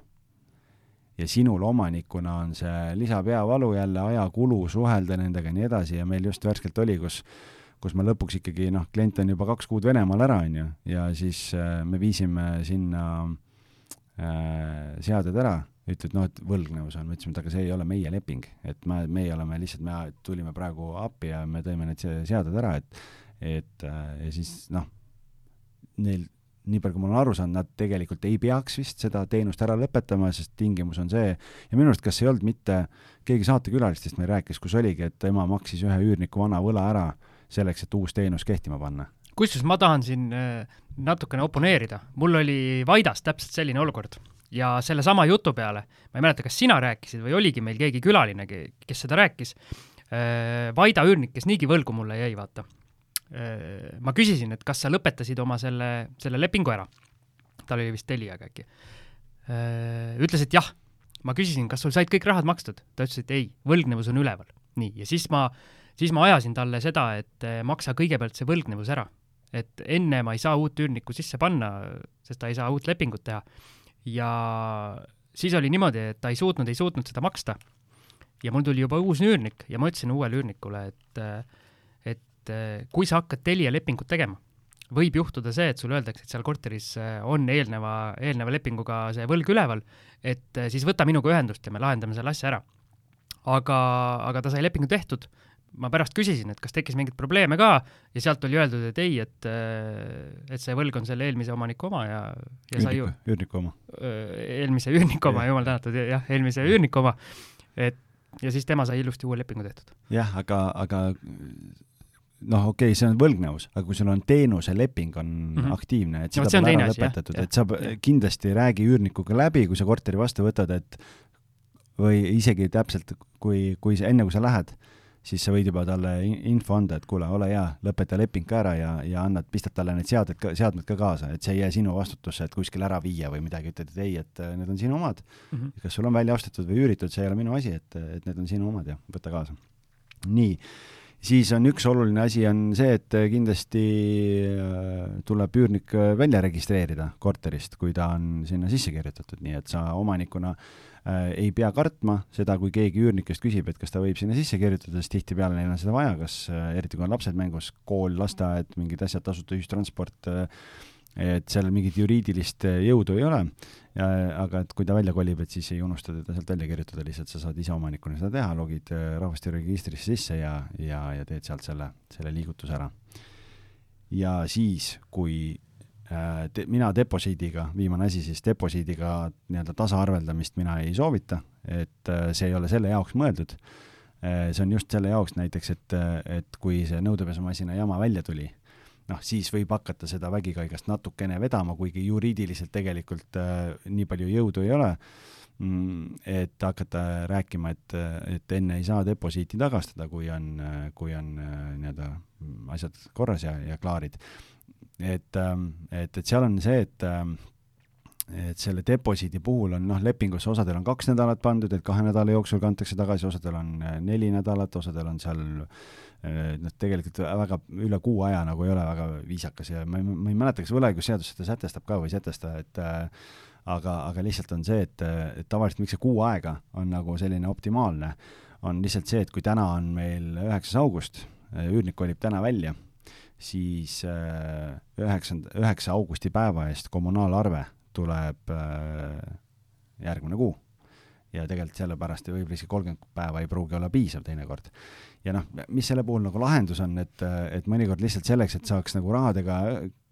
ja sinul omanikuna on see lisapeavalu jälle, ajakulu, suhelda nendega ja nii edasi ja meil just värskelt oli, kus kus me lõpuks ikkagi noh, klient on juba kaks kuud Venemaal ära, on ju, ja siis äh, me viisime sinna äh, seaded ära ütled, noh, et võlgnevus on, ma ütlesin, et aga see ei ole meie leping, et me, meie oleme lihtsalt, me tulime praegu appi ja me tõime need seaded ära, et et äh, ja siis noh, neil nii palju, kui ma olen aru saanud, nad tegelikult ei peaks vist seda teenust ära lõpetama, sest tingimus on see, ja minu arust, kas ei olnud mitte, keegi saatekülalistest meil rääkis, kus oligi, et tema maksis ühe üürniku vana võla ära selleks, et uus teenus kehtima panna. kusjuures ma tahan siin äh, natukene oponeerida, mul oli Vaidas täpselt selline olukord ja sellesama jutu peale, ma ei mäleta, kas sina rääkisid või oligi meil keegi külaline, kes seda rääkis, äh, Vaida üürnik, kes niigi võlgu mulle jäi, vaata. Äh, ma küsisin, et kas sa lõpetasid oma selle, selle lepingu ära. tal oli vist Teliaga äkki. Äh, ütles, et jah. ma küsisin, kas sul said kõik rahad makstud? ta ütles, et ei, võlgnevus on üleval. nii, ja siis ma, siis ma ajasin talle seda, et maksa kõigepealt see võlgnevus ära. et enne ma ei saa uut üürnikku sisse panna, sest ta ei saa uut lepingut teha ja siis oli niimoodi, et ta ei suutnud, ei suutnud seda maksta. ja mul tuli juba uus üürnik ja ma ütlesin uuele üürnikule, et et kui sa hakkad Telia lepingut tegema, võib juhtuda see, et sulle öeldakse, et seal korteris on eelneva, eelneva lepinguga see võlg üleval, et siis võta minuga ühendust ja me lahendame selle asja ära. aga, aga ta sai lepingu tehtud ma pärast küsisin, et kas tekkis mingeid probleeme ka ja sealt oli öeldud, et ei, et, et see võlg on selle eelmise omaniku oma ja, ja sai ju üürniku oma. eelmise üürniku oma, jumal tänatud, jah, eelmise üürniku oma. et ja siis tema sai ilusti uue lepingu tehtud. jah, aga, aga noh, okei okay,, see on võlgnevus, aga kui sul on teenuseleping on mm -hmm. aktiivne, et seda no, pole ära lõpetatud, et sa kindlasti räägi üürnikuga läbi, kui sa korteri vastu võtad, et või isegi täpselt, kui, kui sa, enne kui sa lähed siis sa võid juba talle info anda, et kuule, ole hea, lõpeta leping ka ära ja, ja annad, pistad talle need seaded ka, seadmed ka kaasa, et see ei jää sinu vastutusse, et kuskile ära viia või midagi, ütled, et ei, et äh, need on sinu omad mm. -hmm. kas sul on välja ostetud või üüritud, see ei ole minu asi, et, et need on sinu omad ja võta kaasa. nii, siis on üks oluline asi, on see, et kindlasti äh, tuleb üürnik välja registreerida korterist, kui ta on sinna sisse kirjutatud, nii et sa omanikuna äh, äh, ei pea kartma seda, kui keegi üürnikest küsib, et kas ta võib sinna sisse kirjutada, sest tihtipeale neil on seda vaja, kas äh, eriti kui on lapsed mängus, kool, lasteaed, mingid asjad, tasuta ühistransport äh,, et seal mingit juriidilist äh, jõudu ei ole, aga et kui ta välja kolib, et siis ei unusta teda sealt välja kirjutada, lihtsalt sa saad ise omanikuna seda teha, logid äh, rahvastikuregistrisse sisse ja, ja, ja teed sealt selle, selle liigutuse ära. ja siis, kui Äh, te, mina deposiidiga, viimane asi siis, deposiidiga nii-öelda tasaarveldamist mina ei soovita, et äh, see ei ole selle jaoks mõeldud. Äh, see on just selle jaoks näiteks, et, et kui see nõudepesumasina jama välja tuli, noh, siis võib hakata seda vägikaigast natukene vedama, kuigi juriidiliselt tegelikult äh, nii palju jõudu ei ole mm, et hakata rääkima, et, et enne ei saa deposiiti tagastada, kui on, kui on nii-öelda asjad korras ja, ja klaarid et, ähm, et, et seal on see, et ähm, et selle deposiidi puhul on noh, lepingusse osadel on kaks nädalat pandud, et kahe nädala jooksul kantakse tagasi, osadel on äh, neli nädalat, osadel on seal äh, noh, tegelikult väga üle kuu aja nagu ei ole väga viisakas ja ma ei, ma ei mäleta, kas võlaõigusseadus seda sätestab ka või ei sätesta, et äh, aga, aga lihtsalt on see, et, et tavaliselt miks see kuu aega on nagu selline optimaalne, on lihtsalt see, et kui täna on meil üheksas august, üürnik kolib täna välja, siis üheksanda, üheksa augusti päeva eest kommunaalarve tuleb äh, järgmine kuu. ja tegelikult sellepärast võib-olla isegi kolmkümmend päeva ei pruugi olla piisav teinekord. ja noh, mis selle puhul nagu lahendus on, et, et mõnikord lihtsalt selleks, et saaks nagu rahadega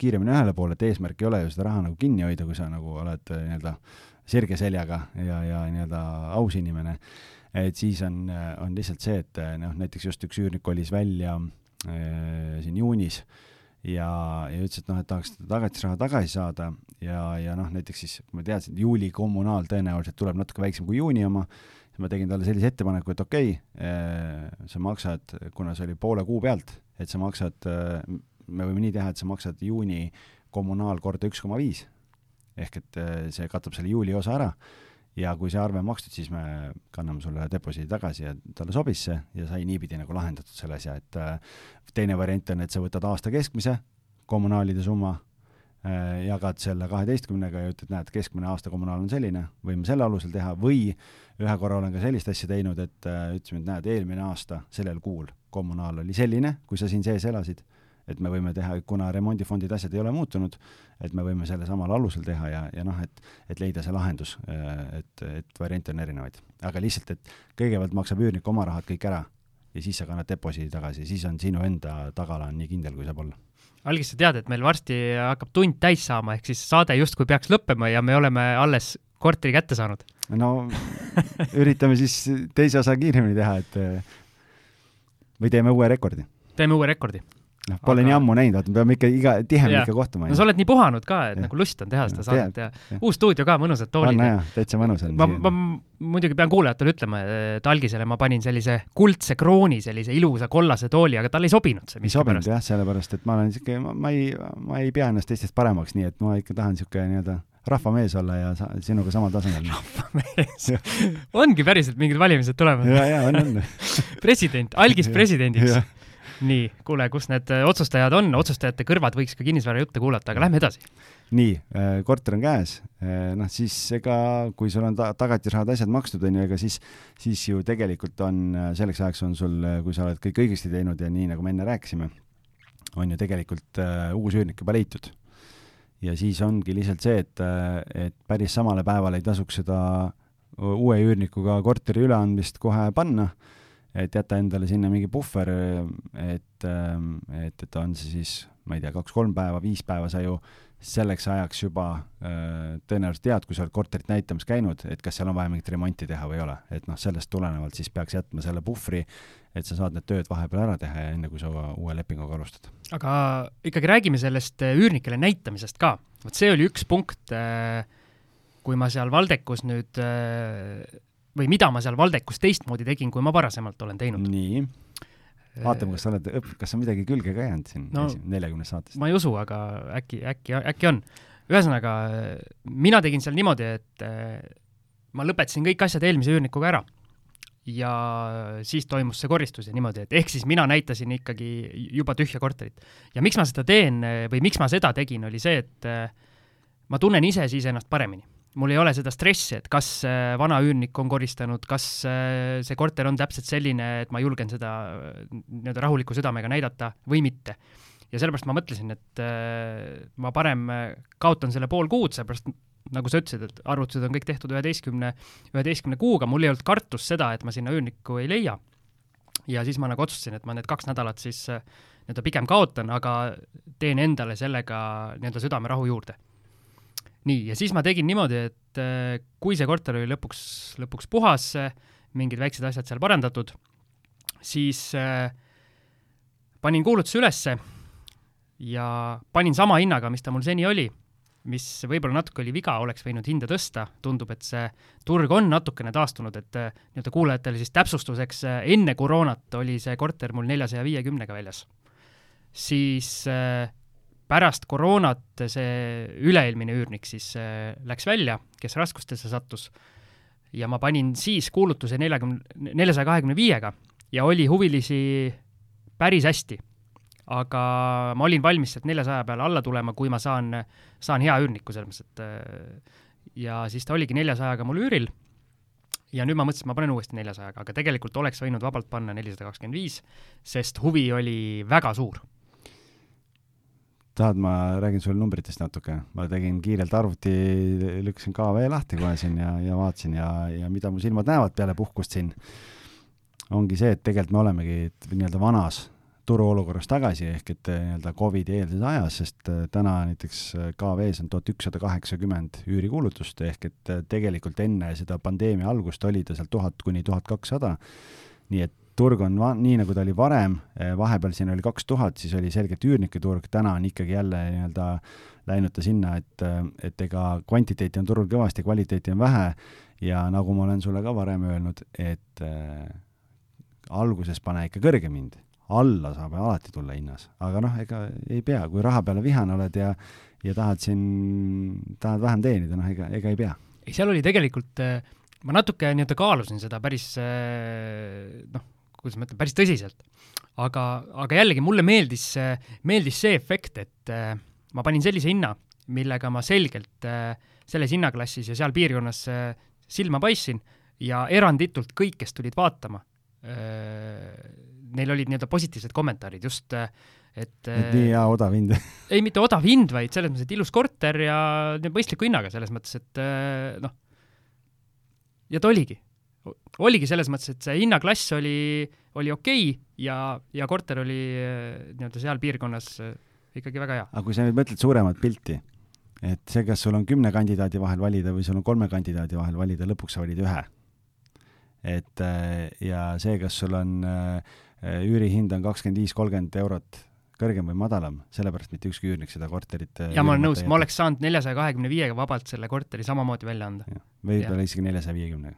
kiiremini ühele poole, et eesmärk ei ole ju seda raha nagu kinni hoida, kui sa nagu oled äh, nii-öelda sirge seljaga ja, ja nii-öelda aus inimene, et siis on, on lihtsalt see, et noh, näiteks just üks üürnik kolis välja äh, siin juunis. Äh, ja, ja ütles, et noh, et tahaks seda tagatisraha tagasi saada. Ja, ja noh, näiteks siis ma teadsin, et juuli kommunaal tõenäoliselt tuleb natuke väiksem kui juuni oma, siis ma tegin talle sellise ettepaneku, et okei okay,, eh, sa maksad, kuna see oli poole kuu pealt, et sa maksad, eh, me võime nii teha, et sa maksad juuni kommunaal korda üks koma viis. ehk et see katab selle juuli osa ära ja kui see arve on makstud, siis me kanname sulle deposiidi tagasi ja talle sobis see ja sai niipidi nagu lahendatud selle asja, et äh, teine variant on, et sa võtad aasta keskmise kommunaalide summa äh,, jagad selle kaheteistkümnega ja ütled, näed, keskmine aasta kommunaal on selline, võime selle alusel teha või ühe korra olen ka sellist asja teinud, et äh, ütlesime, et näed, eelmine aasta sellel kuul kommunaal oli selline, kui sa siin sees elasid et me võime teha, kuna remondifondid, asjad ei ole muutunud, et me võime selle samal alusel teha ja, ja noh, et, et leida see lahendus, et, et variante on erinevaid. aga lihtsalt, et kõigepealt maksab üürnik oma rahad kõik ära ja siis sa kannad deposiidi tagasi, siis on sinu enda tagala on nii kindel, kui saab olla algis, sa tead, et meil varsti hakkab tund täis saama, ehk siis saade justkui peaks lõppema ja me oleme alles korteri kätte saanud. no üritame siis teise osa kiiremini teha, et või teeme uue rekordi. teeme uue rekordi noh, pole aga... nii ammu näinud, vaata, me peame ikka iga, tihemini ikka kohtuma. no sa oled nii puhanud ka, et ja. nagu lust on teha seda saadet ja, ja uus stuudio ka, mõnusad toolid. on jah, täitsa mõnus on. ma, ma muidugi pean kuulajatele ütlema, et algisele ma panin sellise kuldse krooni, sellise ilusa kollase tooli, aga talle ei sobinud see. ei sobinud jah, sellepärast et ma olen siuke, ma ei, ma ei pea ennast teistest paremaks, nii et ma ikka tahan siuke nii-öelda rahvamees olla ja sa, sinuga samal tasemel. rahvamees ongi päriselt mingid valimised tulemas? ja, ja on, on president, algis presidendiks nii, kuule, kus need äh, otsustajad on, otsustajate kõrvad võiks ka kinnisvarajutte kuulata, aga lähme edasi. nii, äh, korter on käes, äh, noh siis ega kui sul on ta-, tagatisrahad, asjad makstud, on ju, ega siis, siis ju tegelikult on, selleks ajaks on sul, kui sa oled kõik õigesti teinud ja nii, nagu me enne rääkisime, on ju tegelikult uh, uus üürnik juba leitud. ja siis ongi lihtsalt see, et, et päris samale päevale ei tasuks seda uue üürnikuga korteri üleandmist kohe panna et jätta endale sinna mingi puhver, et, et, et on see siis, ma ei tea, kaks-kolm päeva, viis päeva, sa ju selleks ajaks juba äh, tõenäoliselt tead, kui sa oled korterit näitamas käinud, et kas seal on vaja mingit remonti teha või ei ole, et noh, sellest tulenevalt siis peaks jätma selle puhvri, et sa saad need tööd vahepeal ära teha ja enne, kui sa uue lepinguga alustad. aga ikkagi räägime sellest äh, üürnikele näitamisest ka, vot see oli üks punkt äh, kui ma seal Valdekus nüüd või mida ma seal Valdekus teistmoodi tegin, kui ma varasemalt olen teinud. nii, vaatame, kas sa oled õppinud, kas on midagi külge ka jäänud siin no, neljakümnest saatest? ma ei usu, aga äkki, äkki, äkki on. ühesõnaga, mina tegin seal niimoodi, et äh, ma lõpetasin kõik asjad eelmise üürnikuga ära ja siis toimus see koristus ja niimoodi, et ehk siis mina näitasin ikkagi juba tühja korterit. ja miks ma seda teen või miks ma seda tegin, oli see, et äh, ma tunnen ise siis ennast paremini mul ei ole seda stressi, et kas äh, vana üürnik on koristanud, kas äh, see korter on täpselt selline, et ma julgen seda äh, nii-öelda rahuliku südamega näidata või mitte. ja sellepärast ma mõtlesin, et ma parem kaotan selle pool kuud, sellepärast nagu sa ütlesid, et arvutused on kõik tehtud üheteistkümne, üheteistkümne kuuga, mul ei olnud kartust seda, et ma sinna üürnikku ei leia. ja siis ma nagu otsustasin, et ma need kaks nädalat siis nii-öelda pigem kaotan, aga teen endale sellega nii-öelda südamerahu juurde nii, ja siis ma tegin niimoodi, et äh, kui see korter oli lõpuks, lõpuks puhas, mingid väiksed asjad seal parandatud, siis äh, panin kuulutuse ülesse ja panin sama hinnaga, mis ta mul seni oli, mis võib-olla natuke oli viga, oleks võinud hinda tõsta, tundub, et see turg on natukene taastunud, et äh, nii-öelda kuulajatele siis täpsustuseks, enne koroonat oli see korter mul neljasaja viiekümnega väljas. siis pärast koroonat see üle-eelmine üürnik siis äh, läks välja, kes raskustesse sattus, ja ma panin siis kuulutuse neljakümne, neljasaja kahekümne viiega ja oli huvilisi päris hästi. aga ma olin valmis sealt neljasaja peale alla tulema, kui ma saan, saan hea üürniku, selles mõttes, et äh, ja siis ta oligi neljasajaga mul üüril ja nüüd ma mõtlesin, et ma panen uuesti neljasajaga, aga tegelikult oleks võinud vabalt panna nelisada kakskümmend viis, sest huvi oli väga suur. Tahad, ma räägin sulle numbritest natuke, ma tegin kiirelt arvuti, lükkasin KV lahti kohe siin ja, ja vaatasin ja, ja mida mu silmad näevad peale puhkust siin, ongi see, et tegelikult me olemegi nii-öelda vanas turuolukorras tagasi, ehk et eh, nii-öelda Covidi eelses ajas, sest eh, täna näiteks eh, KV-s on tuhat ükssada kaheksakümmend üürikuulutust, ehk et tegelikult enne seda pandeemia algust oli ta seal tuhat kuni tuhat kakssada, nii et turg on va-, nii, nagu ta oli varem, vahepeal siin oli kaks tuhat, siis oli selgelt üürnike turg, täna on ikkagi jälle nii-öelda läinud ta sinna, et, et ega kvantiteeti on turul kõvasti, kvaliteeti on vähe ja nagu ma olen sulle ka varem öelnud, et äh, alguses pane ikka kõrgem hind alla saab alati tulla hinnas, aga noh, ega ei pea, kui raha peale vihane oled ja ja tahad siin, tahad vähem teenida, noh, ega, ega ei pea. ei, seal oli tegelikult, äh, ma natuke nii-öelda kaalusin seda päris noh, kuidas ma ütlen, päris tõsiselt. aga, aga jällegi mulle meeldis, meeldis see efekt, et äh, ma panin sellise hinna, millega ma selgelt selles hinnaklassis ja seal piirkonnas silma paistsin ja eranditult kõik, kes tulid vaatama, neil olid nii-öelda positiivsed kommentaarid just et et nii hea odav hind ei, mitte odav hind, vaid selles mõttes, et ilus korter ja mõistliku hinnaga, selles mõttes, et noh, ja ta oligi. Oligi selles mõttes, et see hinnaklass oli, oli okei okay ja, ja korter oli nii-öelda seal piirkonnas ikkagi väga hea. aga kui sa nüüd mõtled suuremat pilti, et see, kas sul on kümne kandidaadi vahel valida või sul on kolme kandidaadi vahel valida, lõpuks sa valid ühe. et ja see, kas sul on üürihind on kakskümmend viis, kolmkümmend eurot kõrgem või madalam, sellepärast mitte ükski üürnik seda korterit ja ma olen nõus, ma oleks saanud neljasaja kahekümne viiega vabalt selle korteri samamoodi välja anda. võib-olla isegi neljasaja viiekümnega.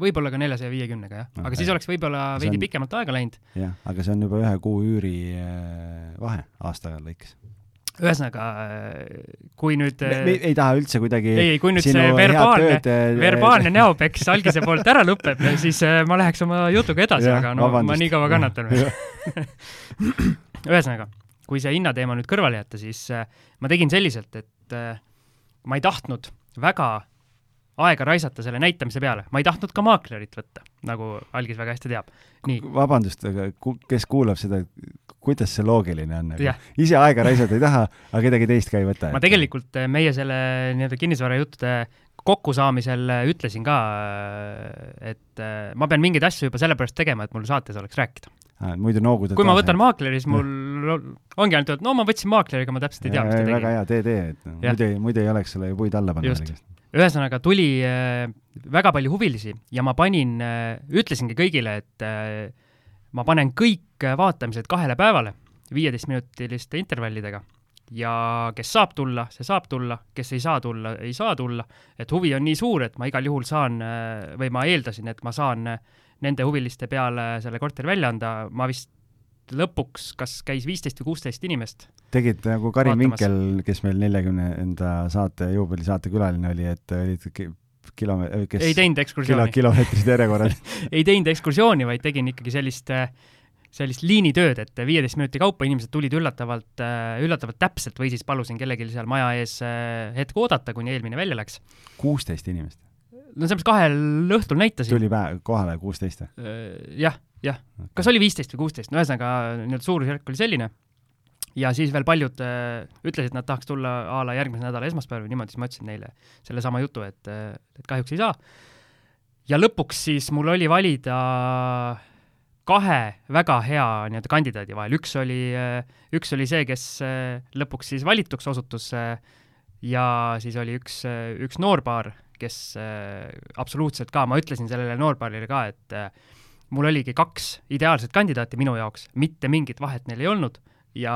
Võib-olla ka neljasaja viiekümnega, jah no,. aga siis oleks võib-olla veidi on... pikemat aega läinud. jah, aga see on juba ühe kuu üüri äh, vahe aasta lõikes ühesõnaga, kui nüüd me, me ei taha üldse kuidagi ei, ei, kui nüüd see verbaalne, verbaalne näopeks algise poolt ära lõpeb, siis äh, ma läheks oma jutuga edasi, aga no vabandust. ma nii kaua kannatan veel ühesõnaga, kui see hinnateema nüüd kõrvale jätta, siis äh, ma tegin selliselt, et äh, ma ei tahtnud väga aega raisata selle näitamise peale, ma ei tahtnud ka maaklerit võtta, nagu Algis väga hästi teab. vabandust, aga kes kuulab seda, kuidas see loogiline on nagu? ise aega raisata ei taha, aga kedagi teist ka ei võta? ma tegelikult eh, meie selle nii-öelda kinnisvarajuttude kokkusaamisel eh, ütlesin ka, eh, et ma pean mingeid asju juba sellepärast tegema, et mul saates oleks rääkida. muidu noogudad kui ma võtan maakleri, siis mul ongi ainult, et no ma võtsin maakleriga, ma täpselt ei tea, mis ta tegi. väga hea, tee, tee, et muidu, muidu ei oleks sulle ju puid alla panna. ühesõnaga tuli äh, väga palju huvilisi ja ma panin äh,, ütlesingi kõigile, et äh, ma panen kõik vaatamised kahele päevale, viieteistminutiliste intervallidega. Ja kes saab tulla, see saab tulla, kes ei saa tulla, ei saa tulla, et huvi on nii suur, et ma igal juhul saan või ma eeldasin, et ma saan nende huviliste peale selle korteri välja anda, ma vist lõpuks kas käis viisteist või kuusteist inimest. tegid nagu Karin Vinkel, kes meil neljakümnenda saate, juubelisaate külaline oli, et olid kilome-, kes ei teinud ekskursiooni kilo,. kilomeetrised järjekorrad ei teinud ekskursiooni, vaid tegin ikkagi sellist, sellist liinitööd, et viieteist minuti kaupa inimesed tulid üllatavalt, üllatavalt täpselt või siis palusin kellelgi seal maja ees äh, hetk oodata, kuni eelmine välja läks. kuusteist inimest? No selles kahel õhtul näitasin. tuli päev, kohale kuusteist või? Äh, jah, jah okay.. kas oli viisteist või kuusteist, no ühesõnaga nii-öelda suurusjärk oli selline ja siis veel paljud äh, ütlesid, et nad tahaks tulla a la järgmise nädala esmaspäeval või niimoodi, siis ma ütlesin neile sellesama jutu, et, äh, et kahjuks ei saa. ja lõpuks siis mul oli valida kahe väga hea nii-öelda kandidaadi vahel, üks oli, äh, üks oli see, kes lõpuks siis valituks osutus ja siis oli üks, üks noorpaar, kes absoluutselt ka, ma ütlesin sellele noorpaarile ka, et mul oligi kaks ideaalset kandidaati minu jaoks, mitte mingit vahet neil ei olnud ja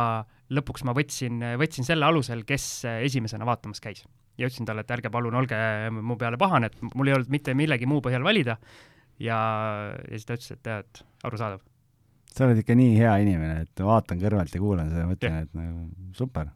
lõpuks ma võtsin, võtsin selle alusel, kes esimesena vaatamas käis. ja ütlesin talle, et ärge palun olge mu peale pahane, et mul ei olnud mitte millegi muu põhjal valida ja, ja siis ta ütles, et tead, arusaadav. sa oled ikka nii hea inimene, et vaatan kõrvalt ja kuulan seda ja mõtlen, et nagu super.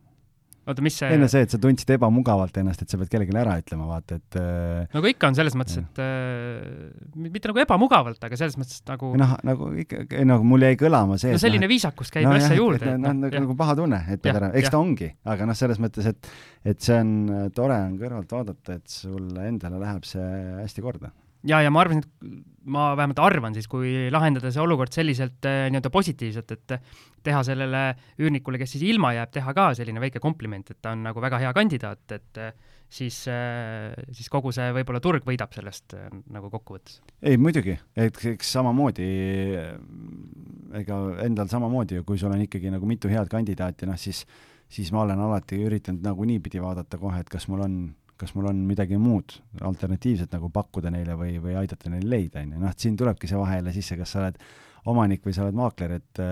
Oota, mis see enne see, et sa tundsid ebamugavalt ennast, et sa pead kellelegi ära ütlema, vaata, et äh, nagu ikka on selles mõttes, et äh, mitte nagu ebamugavalt, aga selles mõttes nagu noh, nagu ikka, nagu mul jäi kõlama see no selline noh, viisakus käib no, asja juurde. noh, nagu, nagu paha tunne, et pead ära, eks ta ongi, aga noh, selles mõttes, et et see on, tore on kõrvalt vaadata, et sulle endale läheb see hästi korda ja, ja ma arvan, et ma vähemalt arvan siis, kui lahendada see olukord selliselt äh, nii-öelda positiivselt, et teha sellele üürnikule, kes siis ilma jääb, teha ka selline väike kompliment, et ta on nagu väga hea kandidaat, et äh, siis, äh, siis kogu see võib-olla turg võidab sellest nagu kokkuvõttes. ei, muidugi, et eks samamoodi, ega endal samamoodi ju, kui sul on ikkagi nagu mitu head kandidaati, noh siis, siis ma olen alati üritanud nagu niipidi vaadata kohe, et kas mul on kas mul on midagi muud alternatiivset nagu pakkuda neile või, või aidata neil leida, on ju, noh, siin tulebki see vahe jälle sisse, kas sa oled omanik või sa oled maakler, et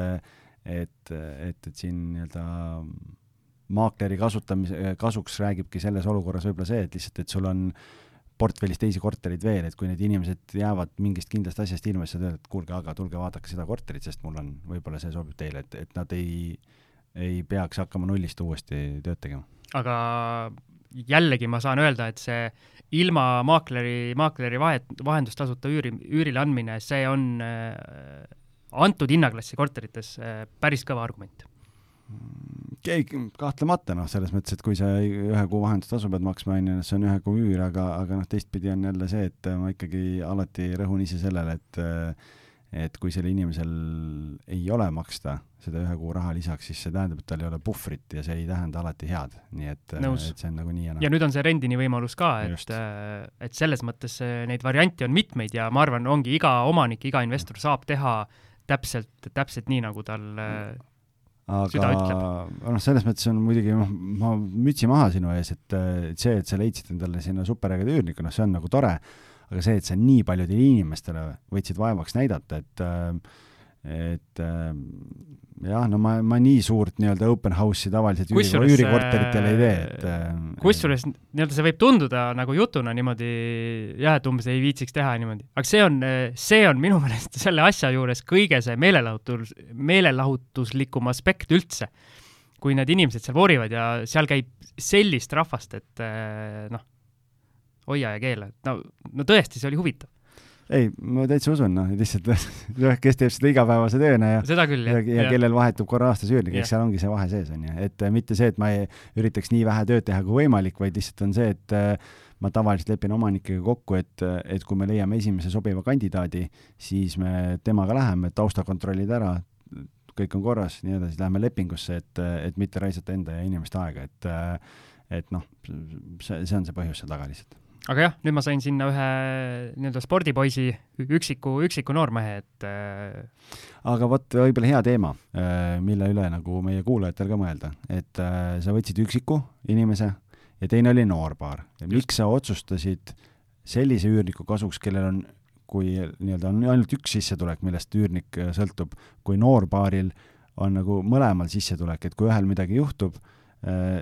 et, et, et siin nii-öelda maakleri kasutamise, kasuks räägibki selles olukorras võib-olla see, et lihtsalt, et sul on portfellis teisi korterid veel, et kui need inimesed jäävad mingist kindlast asjast ilma, siis sa ütled, et kuulge, aga tulge vaadake seda korterit, sest mul on, võib-olla see sobib teile, et, et nad ei, ei peaks hakkama nullist uuesti tööd tegema. aga jällegi ma saan öelda, et see ilma maakleri, maakleri vahet, vahendustasuta üüri, üürile andmine, see on äh, antud hinnaklassi korterites äh, päris kõva argument. Ei, kahtlemata noh, selles mõttes, et kui sa ühe kuu vahendustasu pead maksma, on ju, see on ühe kuu üür, aga, aga noh, teistpidi on jälle see, et ma ikkagi alati rõhun ise sellele, et et kui sellel inimesel ei ole maksta seda ühe kuu raha lisaks, siis see tähendab, et tal ei ole puhvrit ja see ei tähenda alati head, nii et, et see on nagu nii ja naa. ja nüüd on see rendini võimalus ka, et, et selles mõttes neid variante on mitmeid ja ma arvan, ongi iga omanik, iga investor saab teha täpselt, täpselt nii, nagu tal aga noh, selles mõttes on muidugi, noh, ma mütsi maha sinu ees, et, et see, et sa leidsid endale sinna superägeda üürniku, noh, see on nagu tore aga see, et sa nii paljudele inimestele võtsid vaevaks näidata, et et jah, no ma, ma nii suurt nii-öelda open house'i tavaliselt üüri, üürikorteritel ei tee, et kusjuures nii-öelda see võib tunduda nagu jutuna niimoodi jah, et umbes ei viitsiks teha niimoodi, aga see on, see on minu meelest selle asja juures kõige see meelelahutus, meelelahutuslikum aspekt üldse. kui need inimesed seal vorivad ja seal käib sellist rahvast, et noh, hoia ja keela, et no, no tõesti, see oli huvitav. ei, ma täitsa usun, noh, lihtsalt kes teeb seda igapäevase tööna ja seda küll, jah. ja, ja kellel vahetub korra aastas üürnik, eks seal ongi see vahe sees, on ju, et äh, mitte see, et ma ei üritaks nii vähe tööd teha kui võimalik, vaid lihtsalt on see, et äh, ma tavaliselt lepin omanikega kokku, et, et kui me leiame esimese sobiva kandidaadi, siis me temaga läheme, taustakontrollid ära, kõik on korras, nii edasi, läheme lepingusse, et, et mitte raisata enda ja inimeste aega, et et noh, see, see on see põhjus seal taga lihtsalt aga jah, nüüd ma sain sinna ühe nii-öelda spordipoisi, üksiku, üksiku noormehe, et äh... aga vot, võib-olla hea teema, äh, mille üle nagu meie kuulajatel ka mõelda, et äh, sa võtsid üksiku inimese ja teine oli noorpaar. miks sa otsustasid sellise üürniku kasuks, kellel on, kui nii-öelda on ainult üks sissetulek, millest üürnik äh, sõltub, kui noorpaaril on nagu mõlemal sissetulek, et kui ühel midagi juhtub,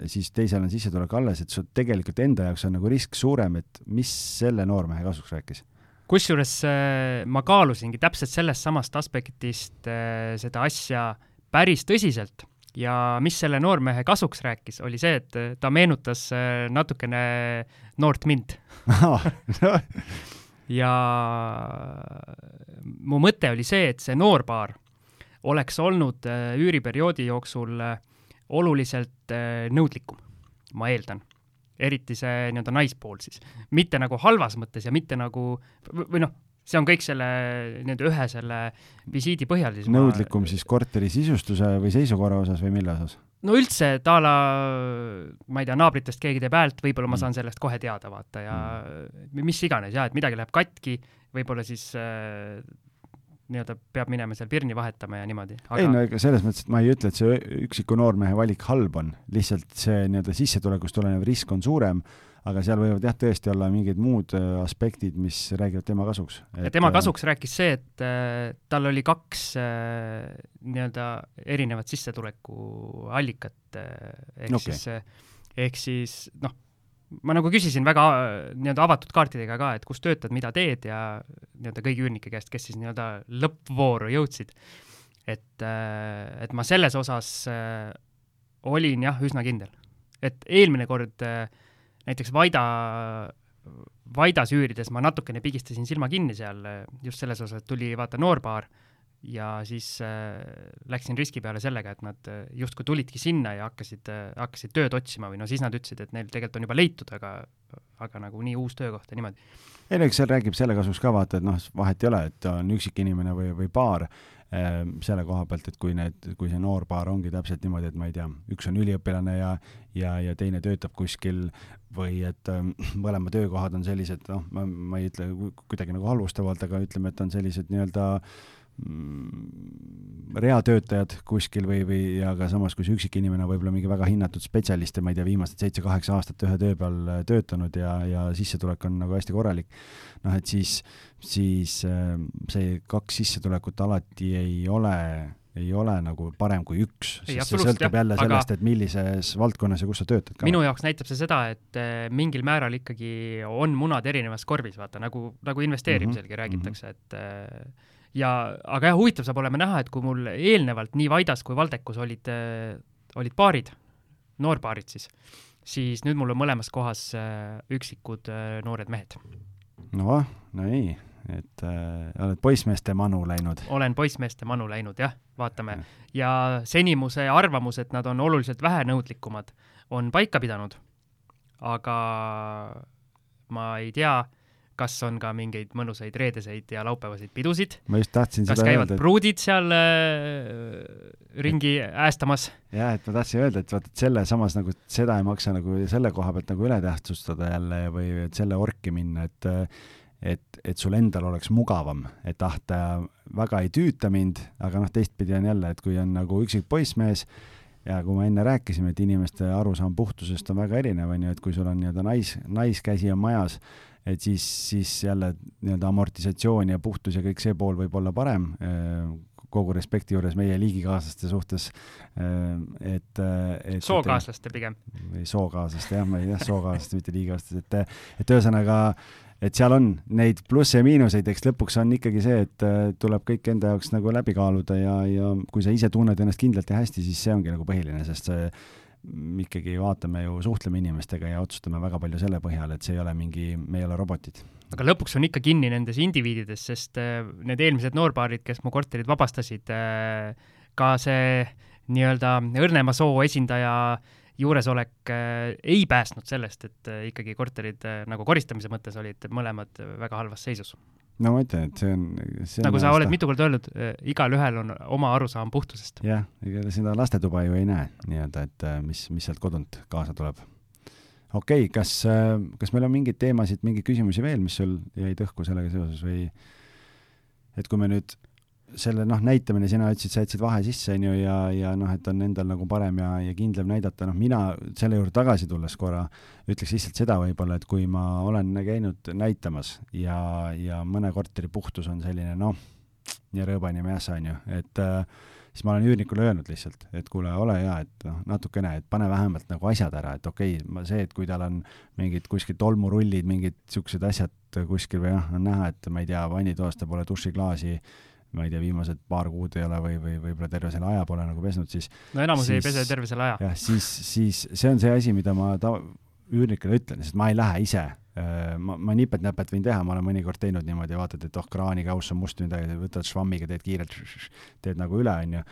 siis teisel on sissetulek alles, et sul tegelikult enda jaoks on nagu risk suurem, et mis selle noormehe kasuks rääkis? kusjuures äh, ma kaalusingi täpselt sellest samast aspektist äh, seda asja päris tõsiselt ja mis selle noormehe kasuks rääkis, oli see, et ta meenutas natukene noort mind ja mu mõte oli see, et see noorpaar oleks olnud üüriperioodi jooksul äh, oluliselt äh, nõudlikum, ma eeldan. eriti see nii-öelda naispool siis. mitte nagu halvas mõttes ja mitte nagu, või noh, see on kõik selle nii-öelda ühe selle visiidi põhjal siis nõudlikum ma... siis korteri sisustuse või seisukorra osas või mille osas? no üldse, et a la, ma ei tea, naabritest keegi teeb häält, võib-olla ma mm. saan sellest kohe teada, vaata, ja mm. mis iganes, jaa, et midagi läheb katki, võib-olla siis äh, nii-öelda peab minema seal pirni vahetama ja niimoodi aga.... ei no ega selles mõttes, et ma ei ütle, et see üksiku noormehe valik halb on, lihtsalt see nii-öelda sissetulekust tulenev risk on suurem, aga seal võivad jah, tõesti olla mingid muud äh, aspektid, mis räägivad tema kasuks. ja tema äh, kasuks rääkis see, et äh, tal oli kaks äh, nii-öelda erinevat sissetulekuallikat äh,, ehk okay. siis äh,, ehk siis noh ma nagu küsisin väga nii-öelda avatud kaartidega ka, et kus töötad, mida teed ja nii-öelda kõigi üürnike käest, kes siis nii-öelda lõppvooru jõudsid. et, äh, et ma selles osas äh, olin jah, üsna kindel. et eelmine kord äh, näiteks Vaida, Vaidas üürides ma natukene pigistasin silma kinni seal just selles osas, et tuli vaata noorpaar ja siis äh, läksin riski peale sellega, et nad äh, justkui tulidki sinna ja hakkasid äh,, hakkasid tööd otsima või no siis nad ütlesid, et neil tegelikult on juba leitud, aga aga nagu nii uus töökoht ja niimoodi. ei no eks seal räägib selle kasuks ka vaata, et noh, vahet ei ole, et on üksik inimene või, või paar äh, selle koha pealt, et kui need, kui see noor paar ongi täpselt niimoodi, et ma ei tea, üks on üliõpilane ja ja, ja teine töötab kuskil või et äh, mõlema töökohad on sellised, noh, ma, ma ei ütle kuidagi nagu halvustavalt, aga ütleme, et on sellised nii-öelda äh, reatöötajad kuskil või, või ja ka samas, kui see üksikk inimene võib-olla mingi väga hinnatud spetsialist ja ma ei tea, viimased seitse-kaheksa aastat ühe töö peal äh, töötanud ja, ja sissetulek on nagu hästi korralik, noh et siis, siis äh, see kaks sissetulekut alati ei ole ei ole nagu parem kui üks, sest see sõltub jälle sellest, et millises valdkonnas ja kus sa töötad minu jaoks näitab see seda, et äh, mingil määral ikkagi on munad erinevas korvis, vaata, nagu, nagu investeerimiselgi mm -hmm. räägitakse, et ja, aga jah, huvitav saab olema näha, et kui mul eelnevalt nii Vaidas kui Valdekus olid, äh, olid paarid, noorpaarid siis, siis nüüd mul on mõlemas kohas äh, üksikud äh, noored mehed. noh, no ei, et äh, oled poissmeeste manu läinud? olen poissmeeste manu läinud, jah, vaatame. ja seni mu see arvamus, et nad on oluliselt vähenõudlikumad, on paika pidanud. aga ma ei tea kas on ka mingeid mõnusaid reedeseid ja laupäevaseid pidusid? ma just tahtsin kas seda käivad öelda, pruudid seal äh, ringi äästamas? jaa, et ma tahtsin öelda, et vaata, et selle samas nagu seda ei maksa nagu selle koha pealt nagu üle tähtsustada jälle või et selle orki minna, et et, et sul endal oleks mugavam, et ah, ta väga ei tüüta mind, aga noh, teistpidi on jälle, et kui on nagu üksik poissmees, ja kui me enne rääkisime, et inimeste arusaam puhtusest on väga erinev, on ju, et kui sul on nii-öelda nais, naiskäsi on majas, et siis, siis jälle nii-öelda amortisatsioon ja puhtus ja kõik see pool võib olla parem, äh, kogu respekti juures meie liigikaaslaste suhtes, äh, et, äh, et sookaaslaste pigem. või sookaaslaste jah, ma ei tea, sookaaslaste, mitte liigikaaslaste, et, et ühesõnaga, et seal on neid plusse ja miinuseid, eks lõpuks on ikkagi see, et tuleb kõik enda jaoks nagu läbi kaaluda ja, ja kui sa ise tunned ennast kindlalt ja hästi, siis see ongi nagu põhiline, sest see ikkagi vaatame ju, suhtleme inimestega ja otsustame väga palju selle põhjal, et see ei ole mingi, me ei ole robotid. aga lõpuks on ikka kinni nendes indiviidides, sest äh, need eelmised noorbaarid, kes mu korterid vabastasid, äh, ka see nii-öelda õrnema soo esindaja juuresolek äh, ei päästnud sellest, et ikkagi korterid nagu koristamise mõttes olid mõlemad väga halvas seisus no ma ütlen, et see on, see nagu on sa oled mitu korda öelnud, igalühel on oma arusaam puhtusest. jah, ega seda lastetuba ju ei näe nii-öelda, et mis, mis sealt kodunt kaasa tuleb. okei okay,, kas, kas meil on mingeid teemasid, mingeid küsimusi veel, mis sul jäid õhku sellega seoses või et kui me nüüd selle noh, näitamine, sina ütlesid, sa jätsid vahe sisse, on ju, ja, ja noh, et on endal nagu parem ja, ja kindlam näidata, noh, mina selle juurde tagasi tulles korra ütleks lihtsalt seda võib-olla, et kui ma olen käinud näitamas ja, ja mõne korteri puhtus on selline noh, nii rõõbani mässa, on ju, et äh, siis ma olen üürnikule öelnud lihtsalt, et kuule, ole hea, et noh, natukene, et pane vähemalt nagu asjad ära, et okei okay,, ma see, et kui tal on mingid kuskil tolmurullid, mingid niisugused asjad kuskil või noh, on näha, et ma ei tea, vannitoas ta pole dušiklaasi ma ei tea, viimased paar kuud ei ole või, või võib-olla terve selle aja pole nagu pesnud, siis no enamus siis, ei pese terve selle aja. jah, siis, siis see on see asi, mida ma ta-, üürnikele ütlen, sest ma ei lähe ise äh, ma, ma nipet-näpet võin teha, ma olen mõnikord teinud niimoodi, vaatad, et oh, kraanikauss on must midagi, võtad švammiga, teed kiirelt, teed nagu üle, onju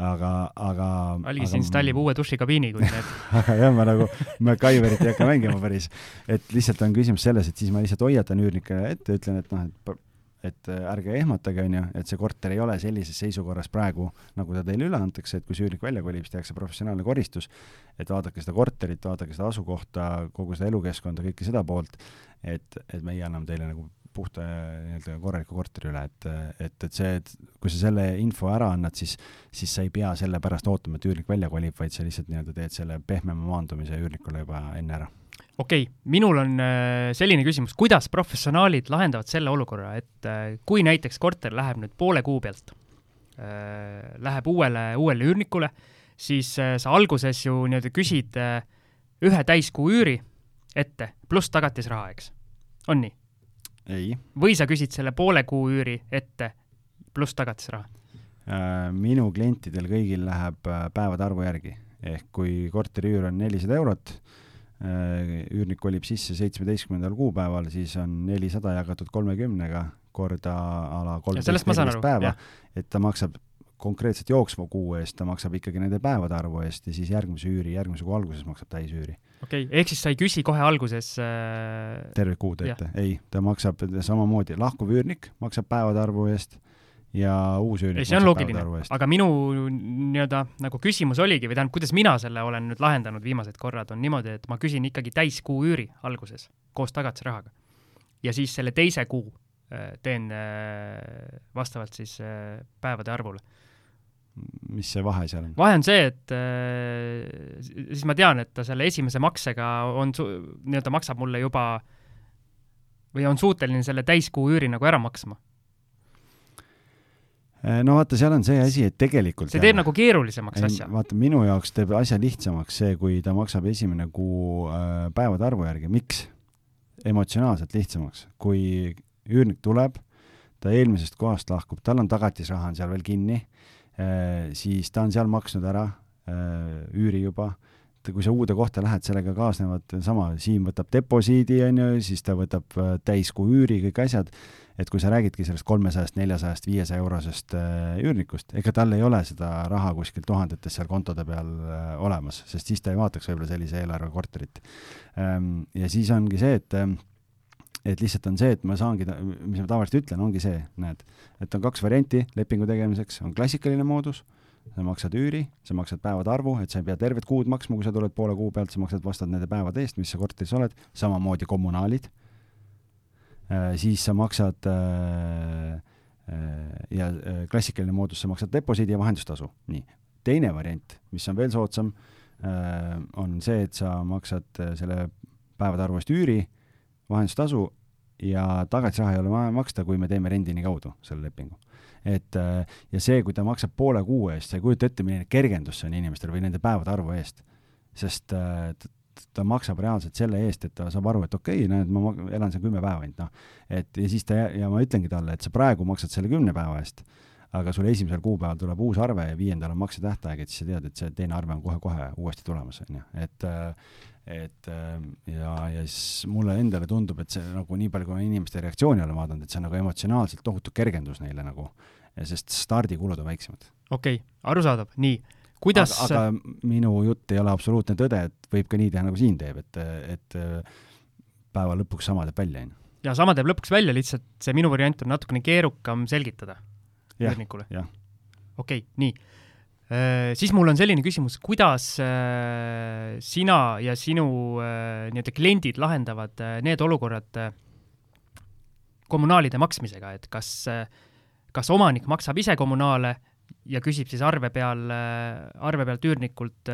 aga, aga Algis aga... installib uue dušikabiini, kui need aga jah, ma nagu MacGyverit ei hakka mängima päris. et lihtsalt on küsimus selles, et siis ma lihtsalt hoiatan üürnike ette, ütlen, et noh, et et äh, ärge ehmatage, on ju, et see korter ei ole sellises seisukorras praegu, nagu ta teile üle antakse, et kui üürnik välja kolib, siis tehakse professionaalne koristus, et vaadake seda korterit, vaadake seda asukohta, kogu seda elukeskkonda, kõike seda poolt, et, et meie anname teile nagu puhta nii-öelda korraliku korteri üle, et, et, et see, et kui sa selle info ära annad, siis, siis sa ei pea selle pärast ootama, et üürnik välja kolib, vaid sa lihtsalt nii-öelda teed selle pehmema maandumise üürnikule juba enne ära okei okay,, minul on äh, selline küsimus, kuidas professionaalid lahendavad selle olukorra, et äh, kui näiteks korter läheb nüüd poole kuu pealt, äh, läheb uuele, uuele üürnikule, siis sa alguses ju nii-öelda küsid ühe täiskuu üüri ette, pluss tagatisraha, eks? on nii? ei. või sa küsid selle poole kuu üüri ette, pluss tagatisraha? minu klientidel kõigil läheb päevade arvu järgi ehk kui korteri üür on nelisada eurot, üürnik kolib sisse seitsmeteistkümnendal kuupäeval, siis on nelisada jagatud kolmekümnega korda a la kolmteist, neliteist päeva, et ta maksab konkreetselt jooksva kuu eest, ta maksab ikkagi nende päevade arvu eest ja siis järgmise üüri, järgmise kuu alguses maksab täisüüri. okei okay., ehk siis sa ei küsi kohe alguses äh... tervet kuud ette, ei, ta maksab samamoodi, lahkuv üürnik maksab päevade arvu eest ja uus üürnik see on loogiline, aga minu nii-öelda nagu küsimus oligi või tähendab, kuidas mina selle olen nüüd lahendanud viimased korrad, on niimoodi, et ma küsin ikkagi täiskuu üüri alguses koos tagatisrahaga. ja siis selle teise kuu äh, teen äh, vastavalt siis äh, päevade arvule mis see vahe seal on? vahe on see, et äh, siis ma tean, et ta selle esimese maksega on nii-öelda maksab mulle juba või on suuteline selle täiskuu üüri nagu ära maksma. Äh, no vaata, seal on see asi, et tegelikult see teeb nagu keerulisemaks asja. vaata, minu jaoks teeb asja lihtsamaks see, kui ta maksab esimene kuu äh, päevade arvu järgi, miks? emotsionaalselt lihtsamaks, kui üürnik tuleb, ta eelmisest kohast lahkub, tal on tagatisraha on seal veel kinni Äh, siis ta on seal maksnud ära äh, üüri juba, kui sa uude kohta lähed, sellega kaasnevad sama, Siim võtab deposiidi, on ju, siis ta võtab äh, täiskuu üüri, kõik asjad, et kui sa räägidki sellest kolmesajast, neljasajast, viiesaja eurosest üürnikust, ega tal ei ole seda raha kuskil tuhandetes seal kontode peal olemas, sest siis ta ei vaataks võib-olla sellise eelarve korterit. Ähm, ja siis ongi see, et et lihtsalt on see, et ma saangi, mis ma tavaliselt ütlen, ongi see, näed, et on kaks varianti lepingu tegemiseks, on klassikaline moodus, sa maksad üüri, sa maksad päevade arvu, et sa ei pea tervet kuud maksma, kui sa tuled poole kuu pealt, sa maksad vastavalt nende päevade eest, mis sa korteris oled, samamoodi kommunaalid äh,, siis sa maksad äh, äh, ja äh, klassikaline moodus, sa maksad deposiidi ja vahendustasu, nii. teine variant, mis on veel soodsam äh,, on see, et sa maksad äh, selle päevade arvu eest üüri vahendustasu ja tagatisraha ei ole vaja maksta, kui me teeme rendini kaudu selle lepingu. et äh, ja see, kui ta maksab poole kuu eest, sa ei kujuta ette, milline kergendus see on inimestel või nende päevade arvu eest. sest äh, ta maksab reaalselt selle eest, et ta saab aru, et okei okay,, näed, ma elan seal kümme päeva ainult, noh. et ja siis ta, ja ma ütlengi talle, et sa praegu maksad selle kümne päeva eest, aga sul esimesel kuupäeval tuleb uus arve ja viiendal on maksetähtaeg, et siis sa tead, et see teine arve on kohe-kohe uuesti tulemas, on ju, et äh, et ähm, ja, ja siis mulle endale tundub, et see nagu nii palju, kui ma inimeste reaktsiooni olen vaadanud, et see on nagu emotsionaalselt tohutu kergendus neile nagu, sest stardikulud on väiksemad. okei okay,, arusaadav, nii, kuidas aga, aga minu jutt ei ole absoluutne tõde, et võib ka nii teha, nagu siin teeb, et, et päeva lõpuks sama teeb välja, on ju. ja sama teeb lõpuks välja, lihtsalt see minu variant on natukene keerukam selgitada üürnikule. okei okay,, nii Äh, siis mul on selline küsimus, kuidas äh, sina ja sinu äh, nii-öelda kliendid lahendavad need olukorrad kommunaalide maksmisega, et kas, kas omanik maksab ise kommunaale ja küsib siis arve peal, arve pealt üürnikult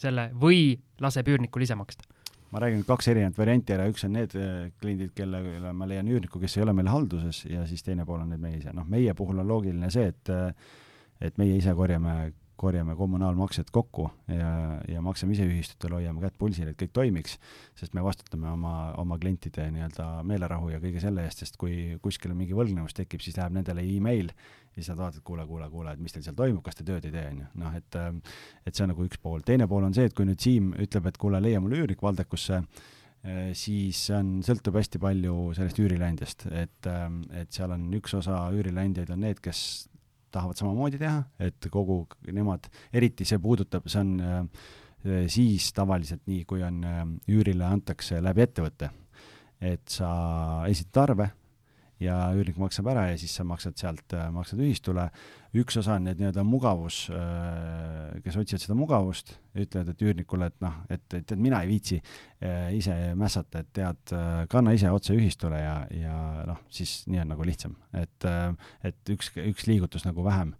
selle või laseb üürnikul ise maksta? ma räägin kaks erinevat varianti ära, üks on need kliendid, kellele ma leian üürniku, kes ei ole meil halduses ja siis teine pool on need meie ise. noh, meie puhul on loogiline see, et et meie ise korjame, korjame kommunaalmaksed kokku ja, ja maksame ise ühistutel, hoiame kätt pulsil, et kõik toimiks, sest me vastutame oma, oma klientide nii-öelda meelerahu ja kõige selle eest, sest kui kuskil mingi võlgnevus tekib, siis läheb nendele email ja siis nad vaatavad, kuule, kuule, kuule, et mis teil seal toimub, kas te tööd ei tee, on ju. noh, et, et see on nagu üks pool. teine pool on see, et kui nüüd Siim ütleb, et kuule, leia mulle üürnik Valdekusse, siis on, sõltub hästi palju sellest üürileandjast, et, et seal on üks osa üürileandjaid on need, kes tahavad samamoodi teha, et kogu nemad, eriti see puudutab, see on äh, siis tavaliselt nii, kui on äh, üürile antakse läbi ettevõtte, et sa esitad arve ja üürnik maksab ära ja siis sa maksad sealt, äh, maksad ühistule. üks osa on need nii-öelda mugavus, äh, kes otsivad seda mugavust, ütlevad, et üürnikule, et noh, et, et, et mina ei viitsi äh, ise mässata, et tead, kanna ise otse ühistule ja, ja noh, siis nii on nagu lihtsam, et, et üks, üks liigutus nagu vähem.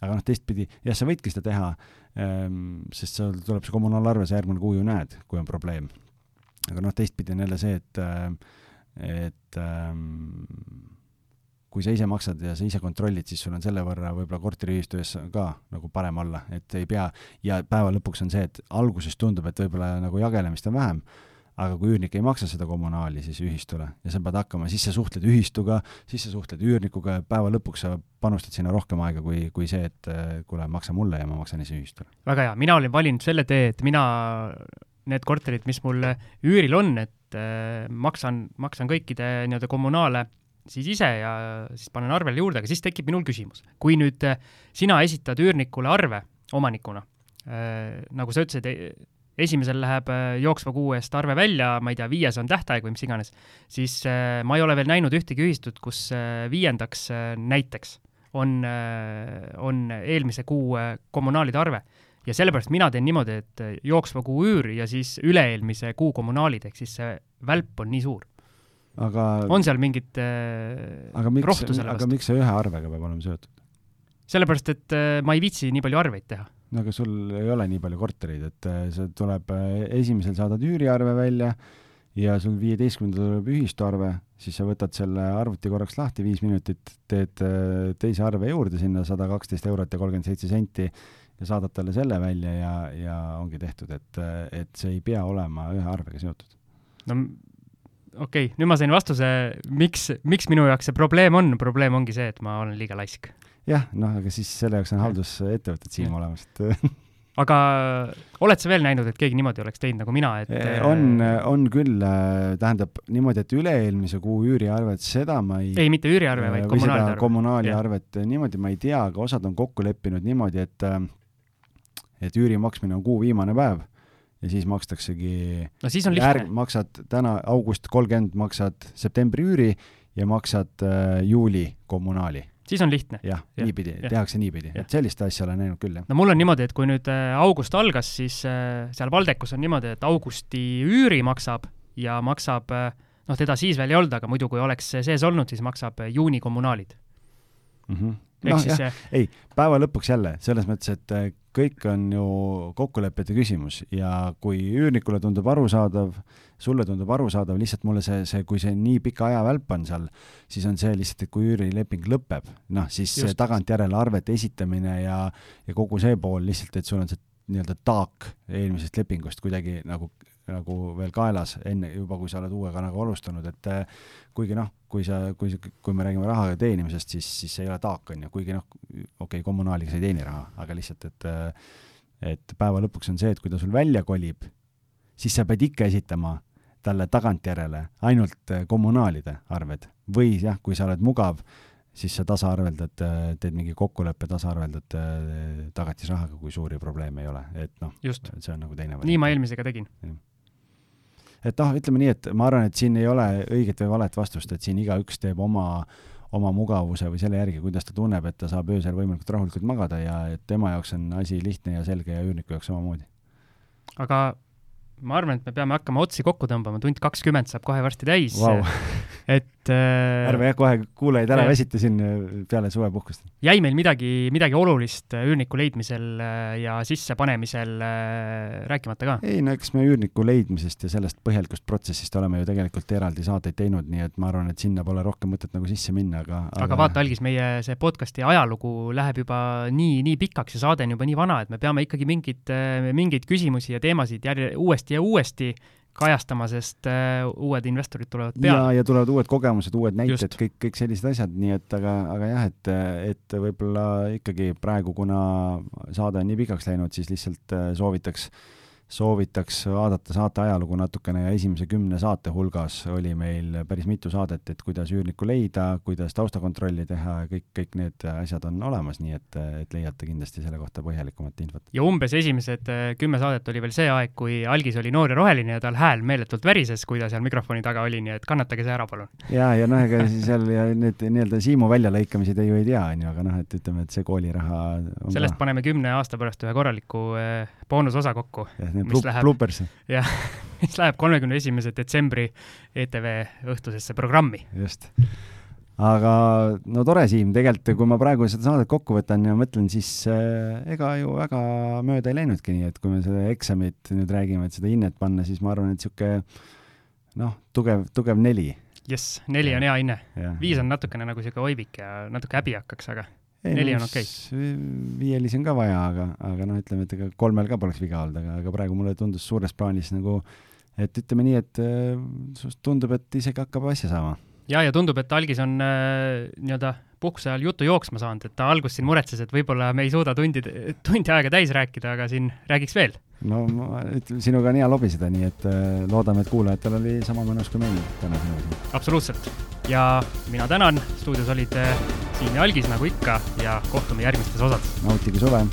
aga noh, teistpidi, jah, sa võidki seda teha, ähm, sest sul tuleb see kommunaalarve, sa järgmine kuu ju näed, kui on probleem. aga noh, teistpidi on jälle see, et et ähm, kui sa ise maksad ja sa ise kontrollid, siis sul on selle võrra võib-olla korteriühistu ees ka nagu parem olla, et ei pea, ja päeva lõpuks on see, et alguses tundub, et võib-olla nagu jagelemist on vähem, aga kui üürnik ei maksa seda kommunaali siis ühistule ja sa pead hakkama, siis sa suhtled ühistuga, siis sa suhtled üürnikuga ja päeva lõpuks sa panustad sinna rohkem aega kui, kui see, et kuule, maksa mulle ja ma maksan ise ühistule. väga hea, mina olin valinud selle tee, et mina, need korterid, mis mul üüril on, et äh, maksan, maksan kõikide nii-öelda kommunaale siis ise ja siis panen arvele juurde, aga siis tekib minul küsimus. kui nüüd äh, sina esitad üürnikule arve omanikuna äh,, nagu sa ütlesid, esimesel läheb äh, jooksva kuu eest arve välja, ma ei tea, viies on tähtaeg või mis iganes, siis äh, ma ei ole veel näinud ühtegi ühistut, kus äh, viiendaks näiteks on, on eelmise kuu kommunaalide arve. Ja sellepärast mina teen niimoodi, et jooksva kuu üür ja siis üle-eelmise kuu kommunaalid, ehk siis see välp on nii suur. aga on seal mingit aga miks, aga miks see ühe arvega peab olema seotud? sellepärast, et ma ei viitsi nii palju arveid teha no aga sul ei ole nii palju kortereid, et see tuleb, esimesel saadad üüriarve välja ja sul viieteistkümnendal tuleb ühistuarve, siis sa võtad selle arvuti korraks lahti, viis minutit, teed teise arve juurde sinna, sada kaksteist eurot ja kolmkümmend seitse senti ja saadad talle selle välja ja, ja ongi tehtud, et, et see ei pea olema ühe arvega seotud. no okei okay,, nüüd ma sain vastuse, miks, miks minu jaoks see probleem on, probleem ongi see, et ma olen liiga laisk. Jah, noh, aga siis selle jaoks on haldusettevõtted siin olemas, et aga oled sa veel näinud, et keegi niimoodi oleks teinud nagu mina, et eh, on, on küll, äh, tähendab niimoodi, et üle-eelmise kuu üüriarvet, seda ma ei ei, mitte üüriarve, vaid kommunaaliarve. kommunaaliarvet, niimoodi ma ei tea, aga osad on kokku leppinud niimoodi, et et üüri maksmine on kuu viimane päev ja siis makstaksegi no siis on lihtne. maksad täna august kolmkümmend, maksad septembri üüri ja maksad äh, juuli kommunaali siis on lihtne. jah ja., niipidi, tehakse niipidi, et sellist asja olen näinud küll, jah. no mul on niimoodi, et kui nüüd äh, august algas, siis äh, seal Valdekus on niimoodi, et augusti üüri maksab ja maksab, äh, noh, teda siis veel ei olnud, aga muidu, kui oleks sees olnud, siis maksab juuni kommunaalid mm. -hmm noh jah see..., ei, päeva lõpuks jälle, selles mõttes, et kõik on ju kokkulepete küsimus ja kui üürnikule tundub arusaadav, sulle tundub arusaadav, lihtsalt mulle see, see, kui see nii pika ajavälp on seal, siis on see lihtsalt, et kui üürileping lõpeb, noh, siis Just. tagantjärele arvete esitamine ja, ja kogu see pool lihtsalt, et sul on see nii-öelda taak eelmisest lepingust kuidagi nagu nagu veel kaelas enne juba, kui sa oled uuega nagu alustanud, et äh, kuigi noh, kui sa, kui, kui me räägime raha teenimisest, siis, siis see ei ole taak, on ju, kuigi noh, okei okay,, kommunaaliga sa ei teeni raha, aga lihtsalt, et äh, et päeva lõpuks on see, et kui ta sul välja kolib, siis sa pead ikka esitama talle tagantjärele ainult äh, kommunaalide arved. Või jah, kui sa oled mugav, siis sa tasaarveldad, teed mingi kokkuleppe, tasaarveldad tagatisrahaga, kui suuri probleeme ei ole, et noh, see on nagu teine variant. nii ma eelmisega tegin et noh, ütleme nii, et ma arvan, et siin ei ole õiget või valet vastust, et siin igaüks teeb oma, oma mugavuse või selle järgi, kuidas ta tunneb, et ta saab öösel võimalikult rahulikult magada ja et tema jaoks on asi lihtne ja selge ja üürniku jaoks samamoodi. aga ma arvan, et me peame hakkama otsi kokku tõmbama, tund kakskümmend saab kohe varsti täis wow. et äh, ärme jah, kohe kuulajaid ära väsita siin äh, peale suvepuhkust. jäi meil midagi, midagi olulist äh, üürniku leidmisel ja sissepanemisel rääkimata ka? ei no eks me üürniku leidmisest ja sellest põhjalikust protsessist oleme ju tegelikult eraldi saateid teinud, nii et ma arvan, et sinna pole rohkem mõtet nagu sisse minna, aga aga, aga vaata, Algis, meie see podcast'i ajalugu läheb juba nii, nii pikaks ja saade on juba nii vana, et me peame ikkagi mingeid, mingeid küsimusi ja teemasid järje, uuesti ja uuesti kajastama, sest uh, uued investorid tulevad peale. ja, ja tulevad uued kogemused, uued näited, kõik, kõik sellised asjad, nii et aga, aga jah, et, et võib-olla ikkagi praegu, kuna saade on nii pikaks läinud, siis lihtsalt uh, soovitaks uh, soovitaks vaadata saate ajalugu natukene ja esimese kümne saate hulgas oli meil päris mitu saadet, et kuidas üürnikku leida, kuidas taustakontrolli teha ja kõik, kõik need asjad on olemas, nii et, et leiate kindlasti selle kohta põhjalikumat infot. ja umbes esimesed äh, kümme saadet oli veel see aeg, kui algis oli noor ja roheline ja tal hääl meeletult värises, kui ta seal mikrofoni taga oli, nii et kannatage see ära, palun. ja, ja noh, ega seal ja need nii-öelda siimu väljalõikamisi te ju ei tea, on ju, aga noh, et ütleme, et see kooliraha sellest ka... paneme kümne aasta pärast ühe korraliku äh, boonusosa kokku. Mis läheb, jah, mis läheb kolmekümne esimese detsembri ETV õhtusesse programmi. just. aga no tore, Siim, tegelikult kui ma praegu seda saadet kokku võtan ja mõtlen, siis äh, ega ju väga mööda ei läinudki, nii et kui me seda eksamit nüüd räägime, et seda hinnet panna, siis ma arvan, et niisugune noh, tugev, tugev neli jess, neli on hea hinne. viis on natukene nagu sihuke oivik ja natuke häbi hakkaks, aga neli on okei okay.. viielisi on ka vaja, aga, aga noh, ütleme, et ega kolmel ka poleks viga olnud, aga, aga praegu mulle tundus suures plaanis nagu, et ütleme nii, et äh, tundub, et isegi hakkab asja saama. ja, ja tundub, et algis on äh, nii-öelda puhkuse ajal jutu jooksma saanud, et ta alguses siin muretses, et võib-olla me ei suuda tundi, tundi aega täis rääkida, aga siin räägiks veel. no ma ütlen, sinuga on hea lobiseda, nii et äh, loodame, et kuulajatel oli sama mõnus kui meil täna sinuga. absoluutselt. ja mina tänan, stuudios olid äh, Siim ja Algis nagu ikka ja kohtume järgmistes osades. nautige suve!